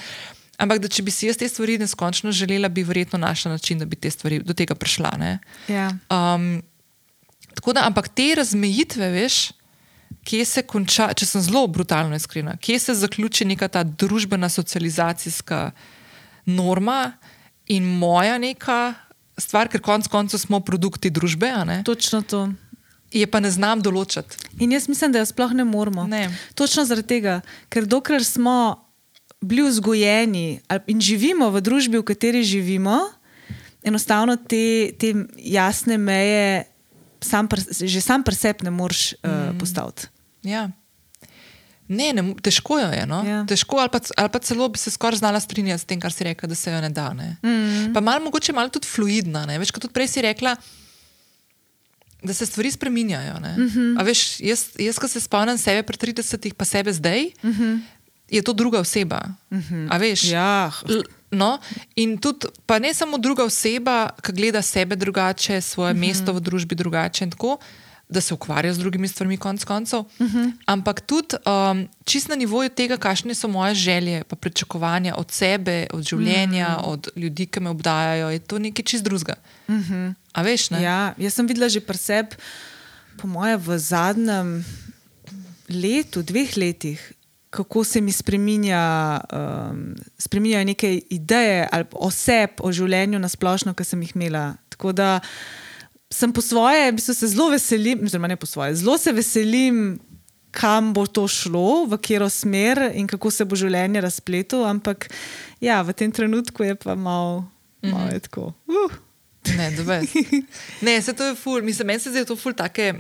Ampak da če bi si jaz te stvari neskončno želela, bi verjetno našla način, da bi te stvari do tega prišla. ne. Ja. Um, tako da, ampak te razmejitve, veš, kje se konča, če sem zelo brutalno iskrena, kje se zaključi neka ta družbena socializacijska norma in moja neka stvar, ker konec koncev smo produkti družbe, Točno to. je pa ne znam določiti. In jaz mislim, da jo sploh ne moramo. Ne. Točno zaradi tega, ker dokler smo bili vzgojeni in živimo v družbi, v kateri živimo, enostavno te, te jasne meje sam pr, že sam pri sebi ne moreš uh, Mm. postaviti. Ja. Ne, ne, težko jo je. No? Ja. Težko, ali, pa, ali pa celo bi se skoraj znala strinjati s tem, kar si rekla, da se jo ne da. Ne? Mm. Pa malo, mogoče malo tudi fluidna. Ne? Veš, kot tudi prej si rekla, da se stvari spreminjajo. Mm -hmm. A veš, jaz, jaz ko se spomnim sebe pred 30, pa sebe zdaj, mm -hmm. je to druga oseba. Mm -hmm. A veš? Ja, No, in tudi, pa ne samo druga oseba, ki gleda sebe drugače, svoje uh -huh. mesto v družbi drugače, in tako, da se ukvarja z drugimi stvarmi, konec koncev, uh -huh. ampak tudi um, čist na nivoju tega, kakšne so moje želje, pa pričakovanja od sebe, od življenja, uh -huh. od ljudi, ki me obdajajo, je to nekaj čist drugega. Uh -huh. A veš, ne? Ja, jaz sem videla že pri sebi, po mojem, v zadnjem letu, dveh letih, kako se mi spreminja, um, spreminjajo neke ideje ali oseb o življenju na splošno, ki sem jih imela. Tako da sem po svoje, v bistvu se zelo veselim, oziroma ne po svoje, zelo se veselim. Kam bo to šlo, v katero smer in kako se bo življenje razpletlo, ampak ja, v tem trenutku je pa malo, malo je tako. Uh. Ne, dobe. ne, se to je ful, mislim, meni se zdi to ful take.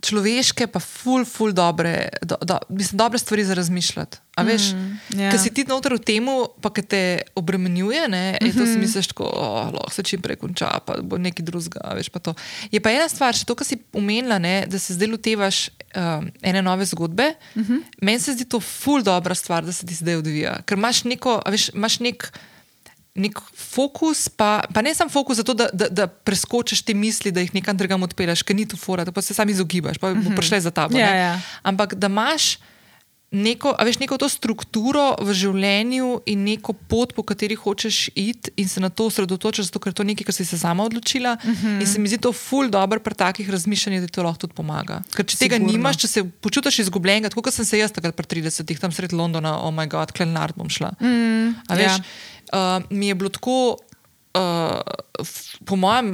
Človeške, pa ful, ful dobre, do, do, mislim, dobre stvari za razmišljati. A veš, Mm, ja. Ker si ti noter v tem, pa ki te obremenjuje, ne, mm -hmm. to Mhm. si misliš, da oh, lahko se čim prej konča, pa bo nekaj drugega. Veš, pa to. je pa ena stvar, še to, kar si omenila, ne, da se zdaj lotevaš um, ene nove zgodbe. Mm Mhm. -hmm. Meni se zdi to ful dobra stvar, da se ti zdaj odvija. Ker imaš neko, veš, imaš nek. Nek fokus, pa, pa ne samo fokus, zato da, da, da preskočiš te misli, da jih nekam drugam odpeleš, ker ni tu fora, da pa se sam izogibaš, pa bo prišle za tabo. Ja, ne. ja. Ampak da imaš neko, a veš, neko to strukturo v življenju in neko pot, po kateri hočeš iti, in se na to osredotočiš, zato ker je to nekaj, kar si se sama odločila. Uh Mhm. -huh. In se mi zdi to ful dobro pri takih razmišljanjih, da ti to lahko tudi pomaga. Ker če tega Sigurno. nimaš, če se počutiš izgubljenega, tako kot sem se jaz takrat pri 30-ih, tam sredi Londona, oh moj bog, klenard bom šla. Mm, a veš, ja. Uh, mi je bilo tako. Uh, po mojem,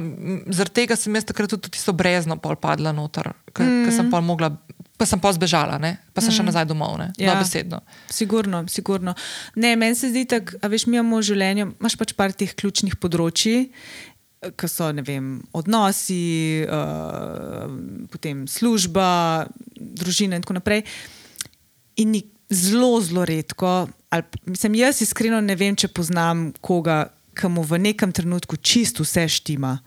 zaradi tega sem jaz takrat tudi tisto brezno padla noter, ker mm. sem pol mogla, pa sem pa zbežala, ne? pa sem mm. šla nazaj domov, ne, Ja. besedno. Sigurno, sigurno. Ne, meni se zdi tako, veš, mi imamo v življenju, imaš pač par teh ključnih področji, ki so vem, odnosi, uh, potem služba, družina in tako naprej. In ni zelo, zelo redko, ali p- mislim, jaz iskreno ne vem, če poznam koga, ki mu v nekem trenutku čisto vse štima.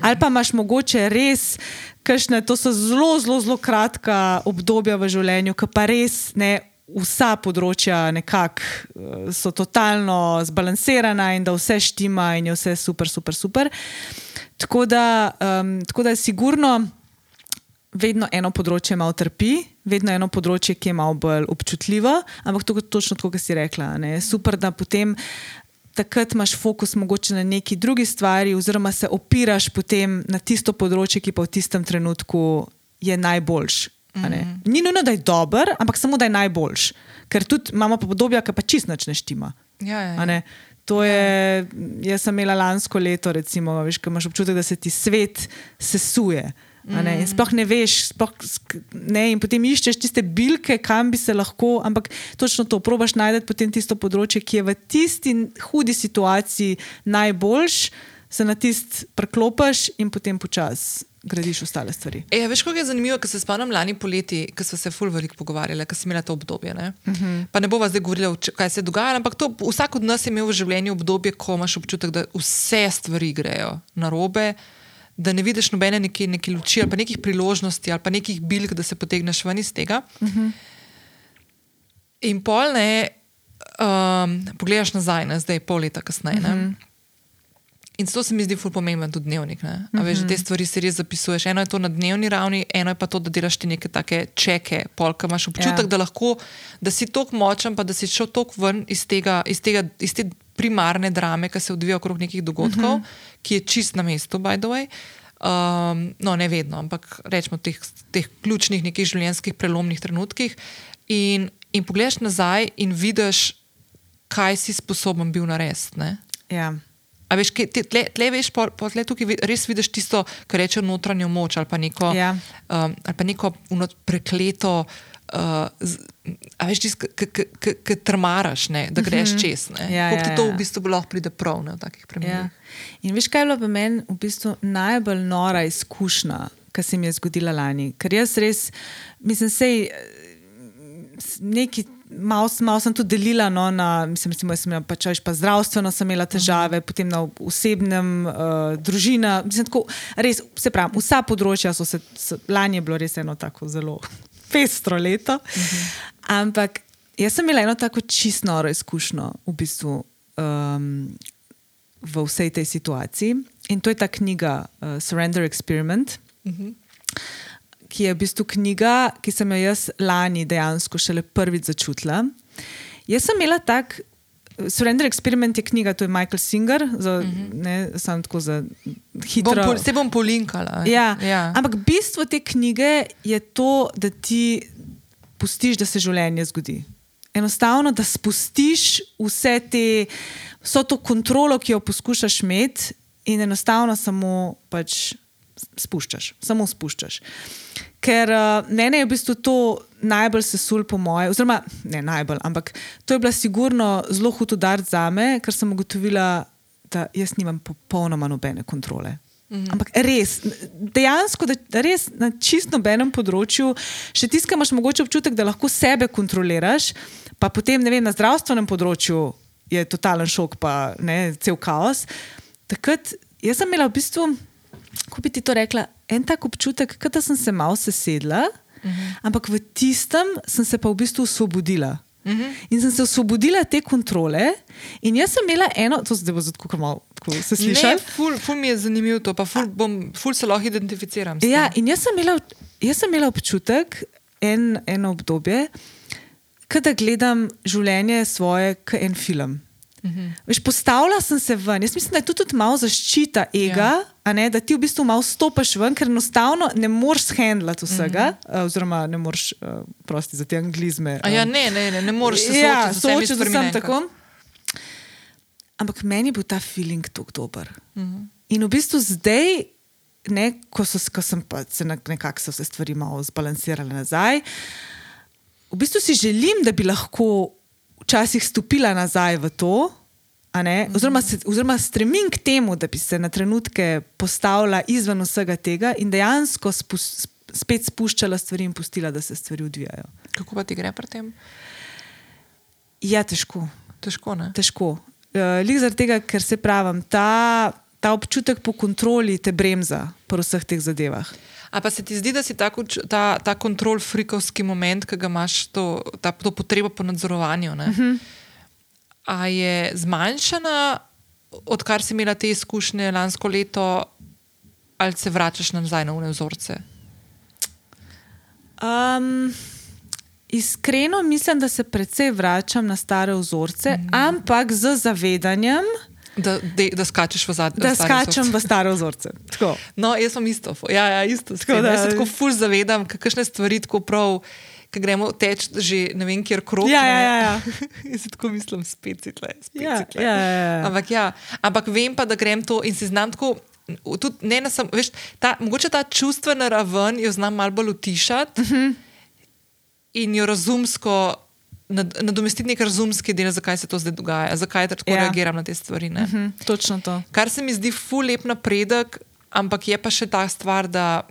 Ali pa imaš mogoče res, kakšne, to so zelo, zelo, zelo kratka obdobja v življenju, ki pa res ne. Vsa področja nekako eh, so totalno zbalansirana in da vse štima in je vse super, super, super. Tako da, um, tako da je sigurno vedno eno področje malo trpi, vedno eno področje, ki je malo bolj občutljivo, ampak to je točno tako, kot si rekla. Ne? Super, da potem takrat imaš fokus mogoče na neki drugi stvari, oziroma se opiraš potem na tisto področje, ki pa v tistem trenutku je najboljš. a ne. Ni nujno, da je dober, ampak samo da je najboljš. Ker tudi imamo podobja, ki pa čist nič ne štima. Ja, ja, ja. To je, jaz sem imela lansko leto, recimo, veš, imaš občutek, da se ti svet sesuje. Ne? In Sploh ne veš, sploh, ne, in potem iščeš tiste bilke, kam bi se lahko, ampak točno to, probaš najti potem tisto področje, ki je v tisti hudi situaciji najboljš, se na tist preklopiš in potem počasi gradiš ostale stvari. E, veš, kako je zanimivo, ker se spomnim lani poleti, ko smo se ful veliko pogovarjali, ker sem imela to obdobje. Ne? Uh Mhm. -huh. Pa ne bova zdaj govorila, kaj se je dogajalo, ampak to, vsak od nas je imel v življenju obdobje, ko imaš občutek, da vse stvari grejo na robe. Da ne vidiš nobene neke, neke luči ali pa nekih priložnosti ali pa nekih bilk, da se potegneš ven iz tega. Uh -huh. In pol ne, um, pogledaš nazaj, ne, zdaj pol leta kasneje. Uh -huh. In zato se mi zdi ful pomemben tudi dnevnik. Ne? A veš, da te stvari si res zapisuješ. Eno je to na dnevni ravni, eno je pa to, da delaš ti neke take čeke, polka imaš občutek, Ja. ja. da, lahko, da si tako močen, pa da si šel tako ven iz, tega, iz, tega, iz te primarne drame, ki se odvija okrog nekih dogodkov, uh -huh. ki je čist na mestu, by the way. Um, no, ne vedno, ampak rečemo teh, teh ključnih, nekih življenjskih prelomnih trenutkih. In, in pogledaš nazaj in vidiš, kaj si sposoben bil narediti. Ja. A veš, kaj, te, tle, tle veš, po, po tle tukaj res vidiš tisto, kar reče notranjo moč ali pa neko, Ja. um, ali pa neko ono prekleto. Uh, z, a veš, ki trmaraš, ne, da greš čez. Ne. Ja, Koliko ja, ti to ja. v bistvu lahko pride prav ne, v takih primerih. Ja. In veš, kaj je bila v meni v bistvu najbolj nora izkušnja, ki se mi je zgodila lani? Ker jaz res, mislim, sej neki. Malo, malo sem tudi delila, no, na, mislim, recimo, sem imela pač, pa zdravstveno sem imela težave, uh -huh. potem na osebnem, uh, družina. Mislim, tako, res, se pravi, vsa področja so se, so, lani je bilo res eno tako zelo pestro leto. -huh. Ampak jaz sem imela eno tako čisto noro izkušnjo v bistvu. Um, v vsej tej situaciji. In to je ta knjiga uh, Surrender Experiment, uh -huh. ki je v bistvu knjiga, ki sem jo jaz lani dejansko šele prvič začutila. Jaz sem imela tak. Surrender Experiment je knjiga, to je Michael Singer, za, uh -huh. ne samo tako za hitro. Bom, pol- se bom polinkala. Ja, ja. Ampak bistvo te knjige je to, da ti pustiš, da se življenje zgodi. Enostavno, da spustiš vse te, vso to kontrolo, ki jo poskušaš imeti, in enostavno samo pač spuščaš, samo spuščaš. Ker uh, mene je v bistvu to najbolj sesul, po moje, oziroma ne najbolj, ampak to je bila sigurno zelo hud udar za me, ker sem ugotovila, da jaz nimam popolnoma nobene kontrole. Mhm. Ampak res, dejansko, da, da res na čisto nobenem področju, še tiskaj imaš mogoče občutek, da lahko sebe kontroliraš, pa potem vem, na zdravstvenem področju je totalen šok, pa ne, cel kaos. Takrat jaz sem imela v bistvu, kako bi ti to rekla, en tak občutek, da sem se malo sesedla, uh mhm. -huh. ampak v tistem sem se pa v bistvu osvobodila. Uh mhm. -huh. In sem se osvobodila te kontrole, in jaz sem imela eno, to zdaj bo zelo malo, ko se sliši. Ful, ful mi je zanimivo to, pa ful, bom, ful se lahko identificiram. Ja, in jaz sem imela, jaz sem imela občutek, en, eno obdobje, da gledam življenje svoje kot en film. Mhm. Veš, postavila sem se ven. Jaz mislim, da je to tudi malo zaščita ega, ja. Ne, da ti v bistvu malo stopiš ven, ker enostavno ne moreš handlati vsega, -huh. uh, oziroma ne moreš, uh, prosti za te anglizme. Um. Ja, ne, ne, ne, ne moreš se ja, soočiti z vsem tako. Ampak meni bo ta feeling tako dober. Mhm. -huh. In v bistvu zdaj, ne, ko, so, ko sem se nekako vse stvari malo zbalansirala nazaj, v bistvu si želim, da bi lahko včasih stopila nazaj v to, oziroma, se, oziroma stremim k temu, da bi se na trenutke postavila izven vsega tega in dejansko spus, spet spuščala stvari in pustila, da se stvari odvijajo. Kako pa ti gre pri tem? Ja, težko. Težko. težko. Uh, Lik zaradi tega, ker se pravim, ta, ta občutek po kontroli te bremza pri vseh teh zadevah. A pa se ti zdi, da si ta, ta, ta kontrol frikovski moment, ki ga imaš, to, ta, to potrebo po nadzorovanju, uh mhm. -huh. A je zmanjšana, odkar si imela te izkušnje lansko leto, ali se vračaš nazaj na vzorce? Um, iskreno mislim, da se precej vračam na stare vzorce, mm. ampak z zavedanjem. Da, de, da skačeš v zadnje. Da skačem v stare vzorce. No, jaz sem isto. Ja, ja, isto tako, da, jaz se tako ful zavedam, kakšne stvari tako prav. Ki gremo teč, že ne vem, kjer krog. Ja, ja, ja, ja. Jaz tako mislim, spet si tle. Spet ja, tle. Ja, ja, ja. Ampak, ja, ampak vem pa, da grem to in si znam tako. Tudi, ne, sem, veš, ta, mogoče ta čustvena raven jo znam malo bolj utišati uh mhm. -huh. in jo razumsko nadomestiti nek razumski del, zakaj se to zdaj dogaja, zakaj tako ja. reagiram na te stvari. Uh mhm, -huh, točno to. Kar se mi zdi ful lep napredek, ampak je pa še ta stvar, da,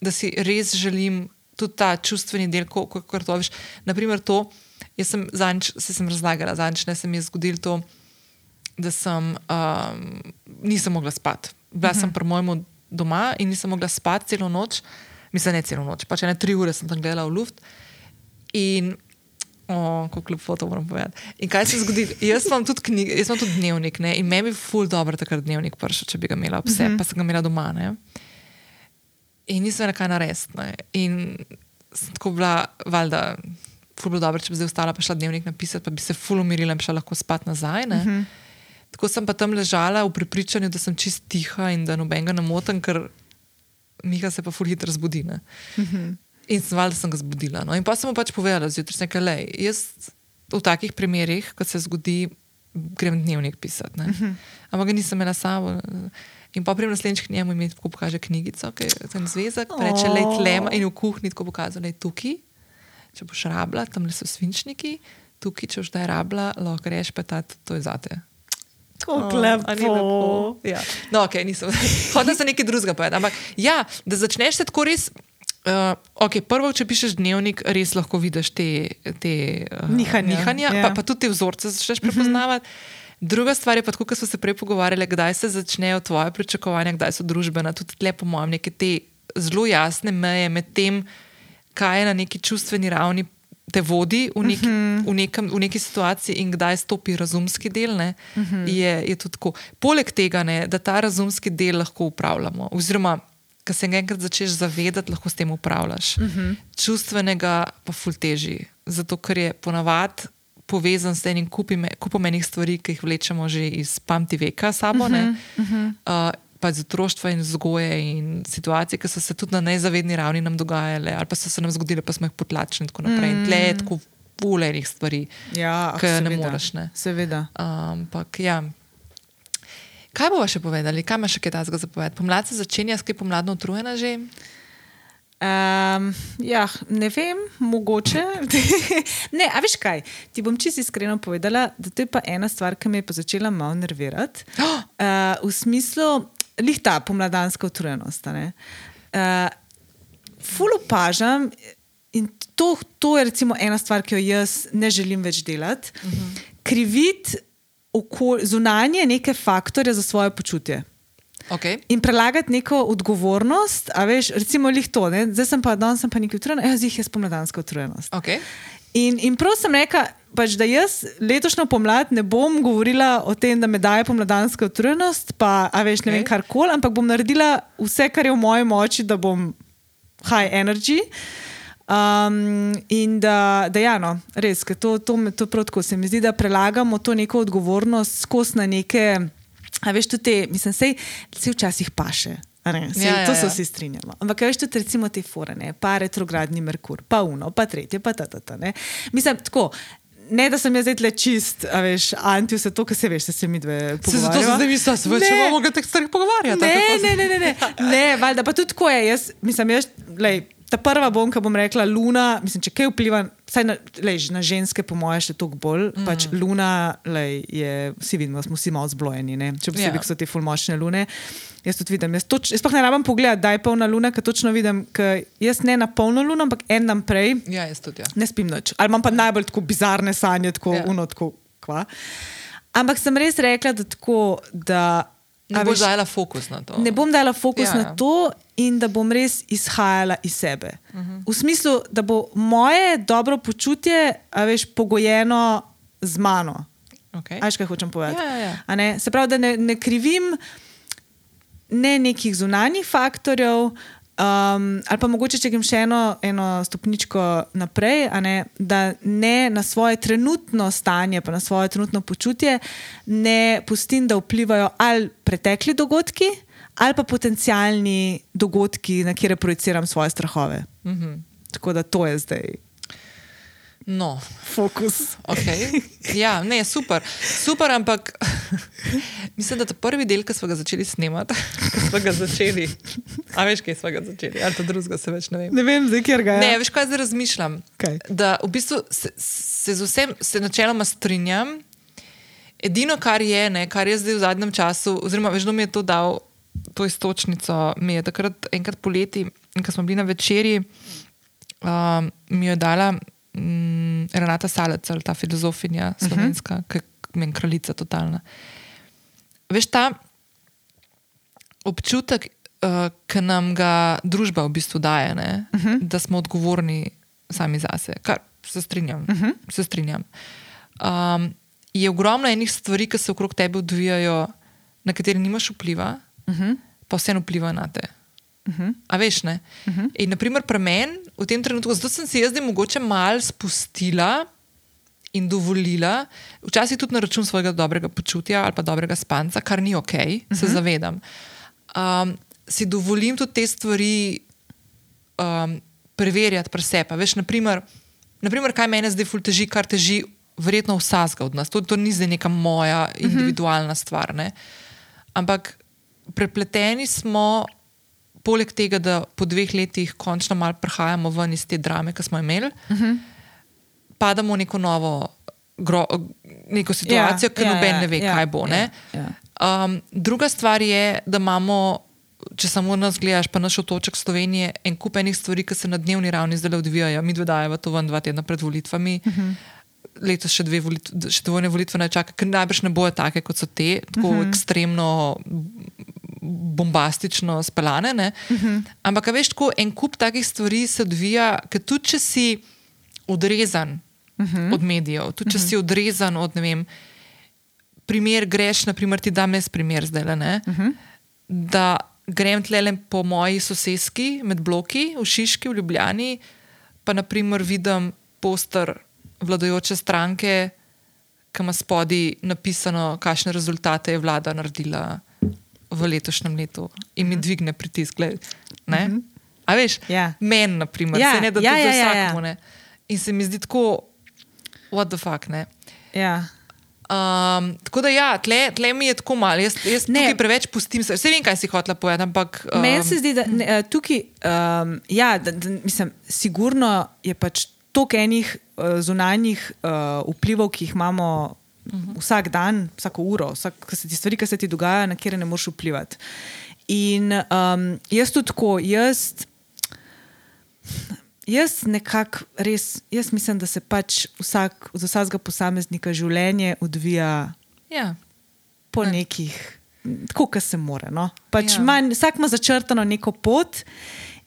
da si res želim tudi ta čustveni del, kot to veš. Naprimer, to, jaz sem zadnjič, se sem razlagala, zadnjič ne se mi je zgodilo to, da sem um, nisem mogla spati. Bila uh -huh. sem mhm. pri mojemu doma in nisem mogla spati celo noč, mislim, ne celo noč, pač ne tri ure sem tam gledala v luft. In kako kljub foto moram povedati. In kaj se zgodi? Jaz imam tudi, knjig, jaz imam tudi dnevnik ne? in meni bi ful dobro takrat dnevnik prišel, če bi ga imela vse, mm -hmm. pa sem ga imela doma. Ne? In nisem več kaj narediti. In sem tako bila, valjda, ful bilo dobro, če bi zdaj ostala, pa šla dnevnik napisati, pa bi se ful umirila in šla lahko spat nazaj. Mm -hmm. Tako sem pa tam ležala v prepričanju, da sem čist tiha in da nobenega ne motim, ker Miha se pa ful hitro zbudi. Mm -hmm. In sem valjda sem ga zbudila. No? In pa sem mu pač povedala, zjutraj, da jaz v takih primerih, kot se zgodi, grem dnevnik pisati. Uh mhm. -huh. Ampak ga nisem imela samo. In pa pridem naslednjič k njemu in mi tako pokaže knjigico, ki je tam zvezek, oh. reče le tlema in v kuhinji tako pokaže, da je tukaj. Če boš rabila, tam le so svinčniki, tukaj, če boš zdaj rabila, lahko reš pa ta, to je zate. Tako lepo. Oh, ja. No, ok, nisem. Hodila sem nekaj drugega povedati. Ampak ja, da začneš se tako res. Uh, okay, prvo, če pišeš dnevnik, res lahko vidiš te, te uh, nihanja, nihanja ja. pa, pa tudi te vzorce začneš mhm. prepoznavati. Uh -huh. Druga stvar je pa, kot smo se prej pogovarjali, kdaj se začnejo tvoje pričakovanja, kdaj so družbena. Tudi tle, po mojem, neke te zelo jasne meje med tem, kaj je na neki čustveni ravni te vodi v, neki, uh mhm. -huh. v, nekem, v neki situaciji in kdaj stopi razumski del. Uh mhm. -huh. je, je tudi tako. Poleg tega, ne, da ta razumski del lahko upravljamo. Oziroma, ki se enkrat začneš zavedati, lahko s tem upravljaš. Uh mhm. -huh. Čustvenega pa ful teži, zato ker je ponavadi povezan s enim kupom enih stvari, ki jih vlečemo že iz pamti veka sabo. Uh -huh. Uh -huh. uh, Pa iz otroštva in vzgoje in situacije, ki so se tudi na nezavedni ravni nam dogajale, ali pa so se nam zgodile, pa smo jih potlačili in tako naprej. Mm. In tle je tako pulenih stvari, ja, ki ne moreš. Ne. Seveda. Ampak ja, Kaj bomo še povedali, kaj imaš še kaj tasga za povedati? Pomlad se začenja, skaj pomladno utrujena že? Um, ja, ne vem, mogoče. ne, a veš kaj? Ti bom čisto iskreno povedala, da to je pa ena stvar, ki me je začela malo nervirati. Uh, v smislu, lihta pomladanska utrujenost. Uh, ful opažam, in to, to je recimo ena stvar, ki jo jaz ne želim več delati, uh -huh. kriviti zunanje neke faktorje za svoje počutje. Okay. In prelagati neko odgovornost, a veš, recimo, lih to, ne? zdaj sem pa danes, sem pa nekaj utrujen, jaz jih je spomladanska utrujenost. Okay. In, in prav sem rekla, pač, da jaz letošnjo pomlad ne bom govorila o tem, da me daje pomladanska utrujenost, pa a veš, ne okay. vem Okej. kar koli, ampak bom naredila vse, kar je v moji moči, da bom high energy. Um, in da, da ja, no, res, to, to, me- to prav tako se mi zdi, da prelagamo to neko odgovornost skozi na neke, a veš, tudi te, mislim, sej, se včasih paše. a Ne, sej, Ja, ja, to se ja. vsi strinjamo. Ampak veš tudi recimo te forene, pa retrogradni Merkur, pa uno, pa tretje, pa ta ta ta. ne. Mislim, tako. Ne, da sem jaz zdaj tle čist, a veš, anti vse to, kar se veš, da se mi dve Se zato pogovarjava. se zdaj misliš, da se več Ne. bomo mogli teh stvari pogovarjati. Ne, ne, ne, ne, ne, ne, valjda pa tudi tako je. Jaz, mislim, jaz, lej, ta prva bom, ki bom rekla, Luna, mislim, če kaj vpliva, saj na, lej, na ženske, po mojem, še toliko bolj. Mm. Pač Luna, lej, je, vsi vidimo, smo vsi malo zblojeni, ne? če posebej, Ja. yeah. so te fulmočne lune. Jaz tudi vidim, jaz, toč, jaz pa ne rabim pogledati, da je polna luna, ker točno vidim, ker jaz ne na polno luno, ampak en dan prej Ja, jaz tudi. Ja. ne spim noč. Ali imam pa najbolj tako bizarne sanje, tako Ja. yeah. uno, tako kva. Ampak sem res rekla, da tako, da. Ne boš dala fokus na to. ne bom dala fokus Ja, ja, na to in da bom res izhajala iz sebe. Uh -huh. V smislu, da bo moje dobro počutje, a veš, pogojeno z mano. Okay. A Veš, kaj hočem povedati? Ja, ja, ja. Ne? Se pravi, da ne, ne krivim ne nekih zunanjih faktorjev. Um, ali pa mogoče, če grem še eno, eno stopničko naprej, ne, da ne na svoje trenutno stanje, pa na svoje trenutno počutje, ne pustim, da vplivajo ali pretekli dogodki, ali pa potencijalni dogodki, na katere projiciram svoje strahove. Mm -hmm. Tako da to je zdaj No, fokus. okay. ja, ne, super. Super, ampak mislim, da ta prvi del, ki smo ga začeli snemati, smo ga začeli. A veš, kje smo ga začeli, ali to drugega se več ne vem. Ne vem, zdaj, kjer ga je. Ne, veš, kaj zdaj razmišljam? Kaj? Da v bistvu se, se z vsem se načeloma strinjam. Edino, kar je, ne, kar je zdaj v zadnjem času, oziroma veš, kdo mi je to dal, to istočnico, mi je takrat enkrat poleti, ko smo bili na večerji, um, mi je dala um, Renata Salec, ali ta filozofinja slovenska, uh -huh. ki je kraljica totalna. Veš, ta občutek, uh, ki nam ga družba v bistvu daje, ne, uh -huh. da smo odgovorni sami zase, kar se strinjam. Uh -huh. se strinjam. Um, je ogromno enih stvari, ki se okrog tebe odvijajo, na katere nimaš vpliva, uh -huh. pa vseeno vplivajo na te. Uh -huh. A veš, ne? Uh -huh. In, naprimer, pri meni v tem trenutku, zato sem si jaz zdaj mogoče malo spustila in dovolila, včasih tudi na račun svojega dobrega počutja ali pa dobrega spanca, kar ni ok, uh -huh. se zavedam. Um, si dovolim tudi te stvari um, preverjati pri sebi. Veš, naprimer, naprimer, kaj meni zdaj ful teži, kar teži verjetno vsakega od nas. To, to ni zdaj neka moja individualna uh -huh. stvar. Ne? Ampak prepleteni smo, poleg tega, da po dveh letih končno malo prihajamo ven iz te drame, ki smo imeli, uh -huh. padamo v neko novo gro, neko situacijo, ja, ki ja, noben ja, ne ve, ja, kaj bo. ja, ja. Um, druga stvar je, da imamo, če samo nas gledaš, pa naš otoček Slovenije, en kup enih stvari, ki se na dnevni ravni zdaj odvijajo. Mi dve dajemo to ven dva tedna pred volitvami. Uh -huh. Letos še dve, volit, še dvojne volitve ne čaka, ker najbrž ne bojo take, kot so te, tako uh -huh. ekstremno bombastično speljane. Uh -huh. Ampak, veš, tako en kup takih stvari se odvija, ker tudi če si odrezan uh -huh. od medijev, tudi če uh -huh. si odrezan od, ne vem, primer greš, naprimer, ti dam jaz primer zdaj, le, ne, uh -huh. da grem tle po moji soseski med bloki v Šiški, v Ljubljani, pa naprimer vidim poster vladajoče stranke, ki ima spodaj napisano, kakšne rezultate je vlada naredila v letošnjem letu in mi dvigne pritisk. Gled, uh -huh. A veš, Ja. meni, naprimer, Ja, se ne da ja, ja, za ja, ja. ne. In se mi zdi tako, what the fuck. Ne? Ja. Um, tako da, ja, tle, tle mi je tako malo, jaz, jaz Ne. tukaj preveč pustim se. Vse vem, kaj si hotela povedati, ampak. Um, Meni se zdi, da ne, eh, tukaj, um, ja, da, da, mislim, sigurno je pač toliko enih uh, zunanjih uh, vplivov, ki jih imamo -huh. vsak dan, vsako uro, vsak, ki se ti stvari, ki se ti dogajajo, na kjer ne moreš vplivati. In um, jaz tudi tako, jaz. Jaz nekako res, jaz mislim, da se pač vsak, za vsakega posameznika življenje odvija Ja. po nekih, tako kot se more. No? Pač Ja. manj, vsak ima začrtano neko pot.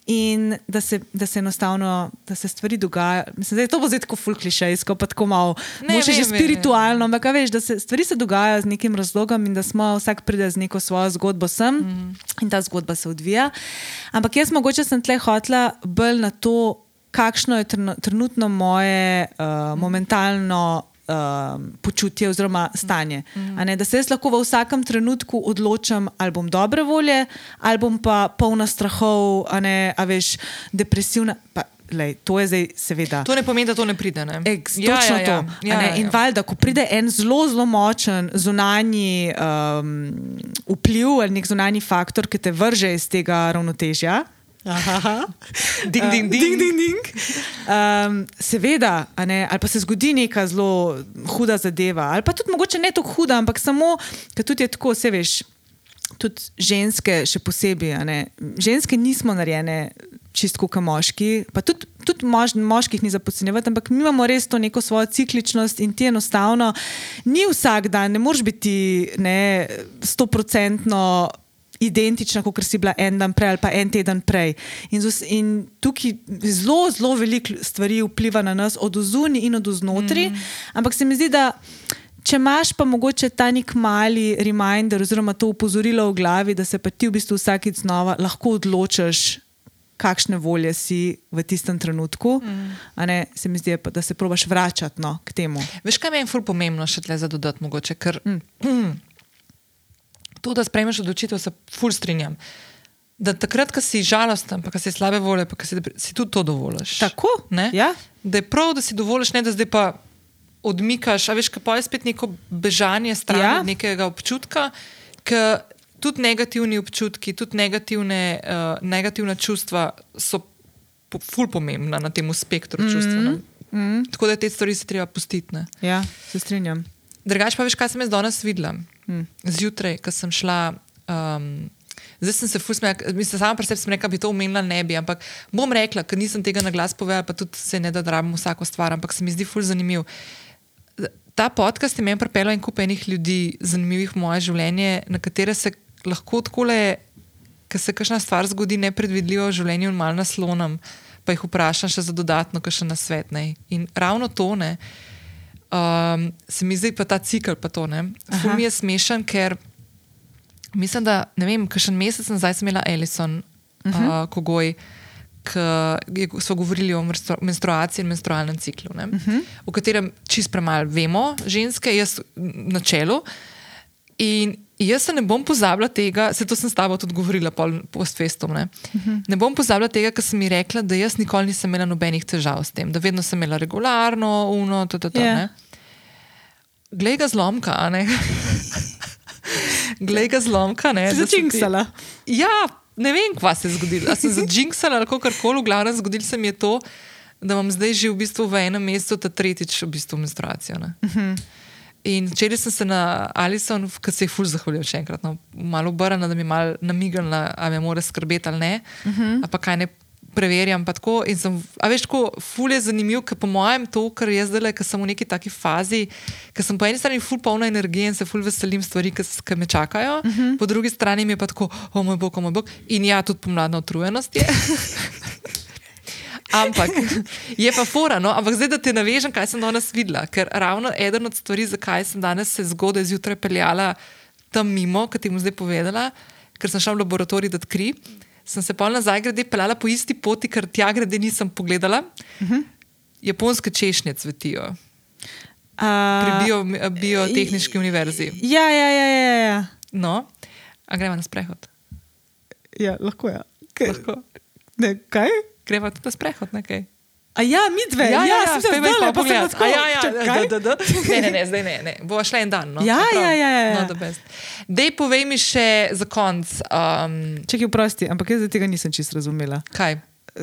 In da se, da se enostavno, da se stvari dogajajo. Mislim, da je to bo zdaj tako fulklišejsko, pa tako malo, moče že spiritualno, ampak veš, da se stvari se dogajajo z nekim razlogom in da smo vsak pride z neko svojo zgodbo sem mm. in ta zgodba se odvija. Ampak jaz mogoče sem tle hotla bolj na to, kakšno je trenutno moje uh, momentalno uh, počutje oziroma stanje. Mm. Ne, da se jaz lahko v vsakem trenutku odločam, ali bom dobre volje, ali bom pa polna strahov, a ne, a veš, depresivna. Pa, lej, to je zdaj, seveda. To ne pomeni, da to ne pride. Ne? Ex, ja, točno ja, ja, to. Ja, a ne, ja, in ja. valjda, ko pride en zelo, zelo močen zunanji um, vpliv ali nek zunanji faktor, ki te vrže iz tega ravnotežja. Aha. Ding, ding, Uh, ding. ding, ding, ding. Um, seveda, ne, ali pa se zgodi neka zelo huda zadeva, ali pa tudi mogoče ne tako huda, ampak samo, ker tudi je tako, se veš, tudi ženske, še posebej. Ženske nismo narejene čistko kot moški, pa tudi, tudi mož, moških ni za podcenjevati, ampak mi imamo res to neko svojo cikličnost in ti enostavno ni vsak dan, ne moreš biti stoprocentno. Identična, kot si bila en dan prej ali pa en teden prej. In, z, in tukaj zelo, zelo veliko stvari vpliva na nas, od zunaj in od znotraj. Mm. Ampak se mi zdi, da če imaš pa mogoče ta nek mali reminder oziroma to upozorilo v glavi, da se pa ti v bistvu vsakeč znova lahko odločiš, kakšne volje si v tistem trenutku, mm. ne se mi zdi, pa, da se probaš vračati no, k temu. Veš, kaj je ful pomembno še tle za dodati, mogoče, ker mm. to, da sprejmeš odločitev, se ful strinjam. Da takrat, ko si žalosten, pa ko si slabe volje, pa ko si, si tudi to dovoliš. Tako? Ne? Ja. Da je prav, da si dovoliš, ne da zdaj pa odmikaš. A veš, kaj je spet neko bežanje stran Ja. ja. od nekega občutka, ki tudi negativni občutki, tudi negativne, uh, negativna čustva so po, ful pomembna na tem spektru mm -hmm. čustvenem. Mm -hmm. Tako da te stvari se treba pustiti. ne. Ja, se strinjam. Drugač pa veš, kaj sem jaz danes videla. Hmm. Zjutraj, ko sem šla. Um, zdaj sem se fusmela, mislim, sama pri sebi sem rekla, bi to omenila, ne bi, ampak bom rekla, ker nisem tega na glas povedala, pa tudi se ne da drabim vsako stvar, ampak se mi zdi ful zanimiv. Ta podcast je meni pripeljal en kup enih ljudi, zanimivih v moje življenje, na katere se lahko tako le, ker se kakšna stvar zgodi nepredvidljivo v življenju in malo naslonem, pa jih vprašam še za dodatno, kar še na svet. Ne. In ravno to ne. Um, se mi zdi pa ta cikl, pa to ne. Ful mi je smešen, ker mislim, da ne vem, kakšen mesec nazaj sem imela Ellison, uh -huh. uh, kogoj, ki smo govorili o menstru menstruaciji in menstrualnem ciklu, uh -huh. o katerem čist premalo vemo, ženske, jaz na čelu. In jaz se ne bom pozabila tega, se to sem s tabo tudi govorila post-festom. Ne? Uh -huh. ne bom pozabila tega, ker sem mi rekla, da jaz nikoli nisem imela nobenih težav s tem, da vedno sem imela regularno, uno, to, to, to. Ja. Yeah. Glej ga zlomka, a ne. Glej ga zlomka, ne. So ti-. Ja, ne vem, kva se je zgodilo. A sem začinksala ali kar koli, v glavnem zgodilo se mi je to, da imam zdaj že v bistvu v enem mesecu ta tretjič v bistvu menstruacijo. ne. In včeraj sem se na Alison, ki se je ful zahvalil še enkrat, no, malo obrnila, da mi je malo namigala, ali me mora skrbeti ali ne, uh -huh. pa kaj ne preverjam. Tako, sem, a veš, tako ful je zanimiv, ker po mojem to, kar jaz zdaj, ker sem v neki taki fazi, ker sem po eni strani ful polna energije in se ful veselim stvari, ki me čakajo, uh -huh. po drugi strani mi je pa tako, o moj bog, o moj bog. In ja, tudi pomladna utrujenost je. Ampak je pa fora, no? ampak zdaj, da te navežem, kaj sem danes videla. Ker ravno eden od stvari, zakaj sem danes se zgodaj zjutraj peljala tam mimo, ki ti bom zdaj povedala, ker sem šla v laboratorij dati kri, sem se pol nazaj grede peljala po isti poti, ker tja grede nisem pogledala. Uh -huh. Japonske češnje cvetijo pri Uh, bio, biotehnički univerzi. ja, ja, ja, ja, ja. No, a gremo na sprehod. ja lahko je. Ja. Lahko. Ne, kaj? Gremo tudi na sprehod, nekaj. A ja, mi dve, ja, ja, sem se spet me zdala, pa pa sem pogledat. tako, A ja, ja, čakaj. da, da, da. Ne, ne, ne, zdaj ne, ne. Bova šla en dan. No. Ja, A prav? ja, ja, ja. No, the best. Dej, povej mi še za konc, um, Čekaj, prosti, ampak jaz tega nisem čist razumela. kaj.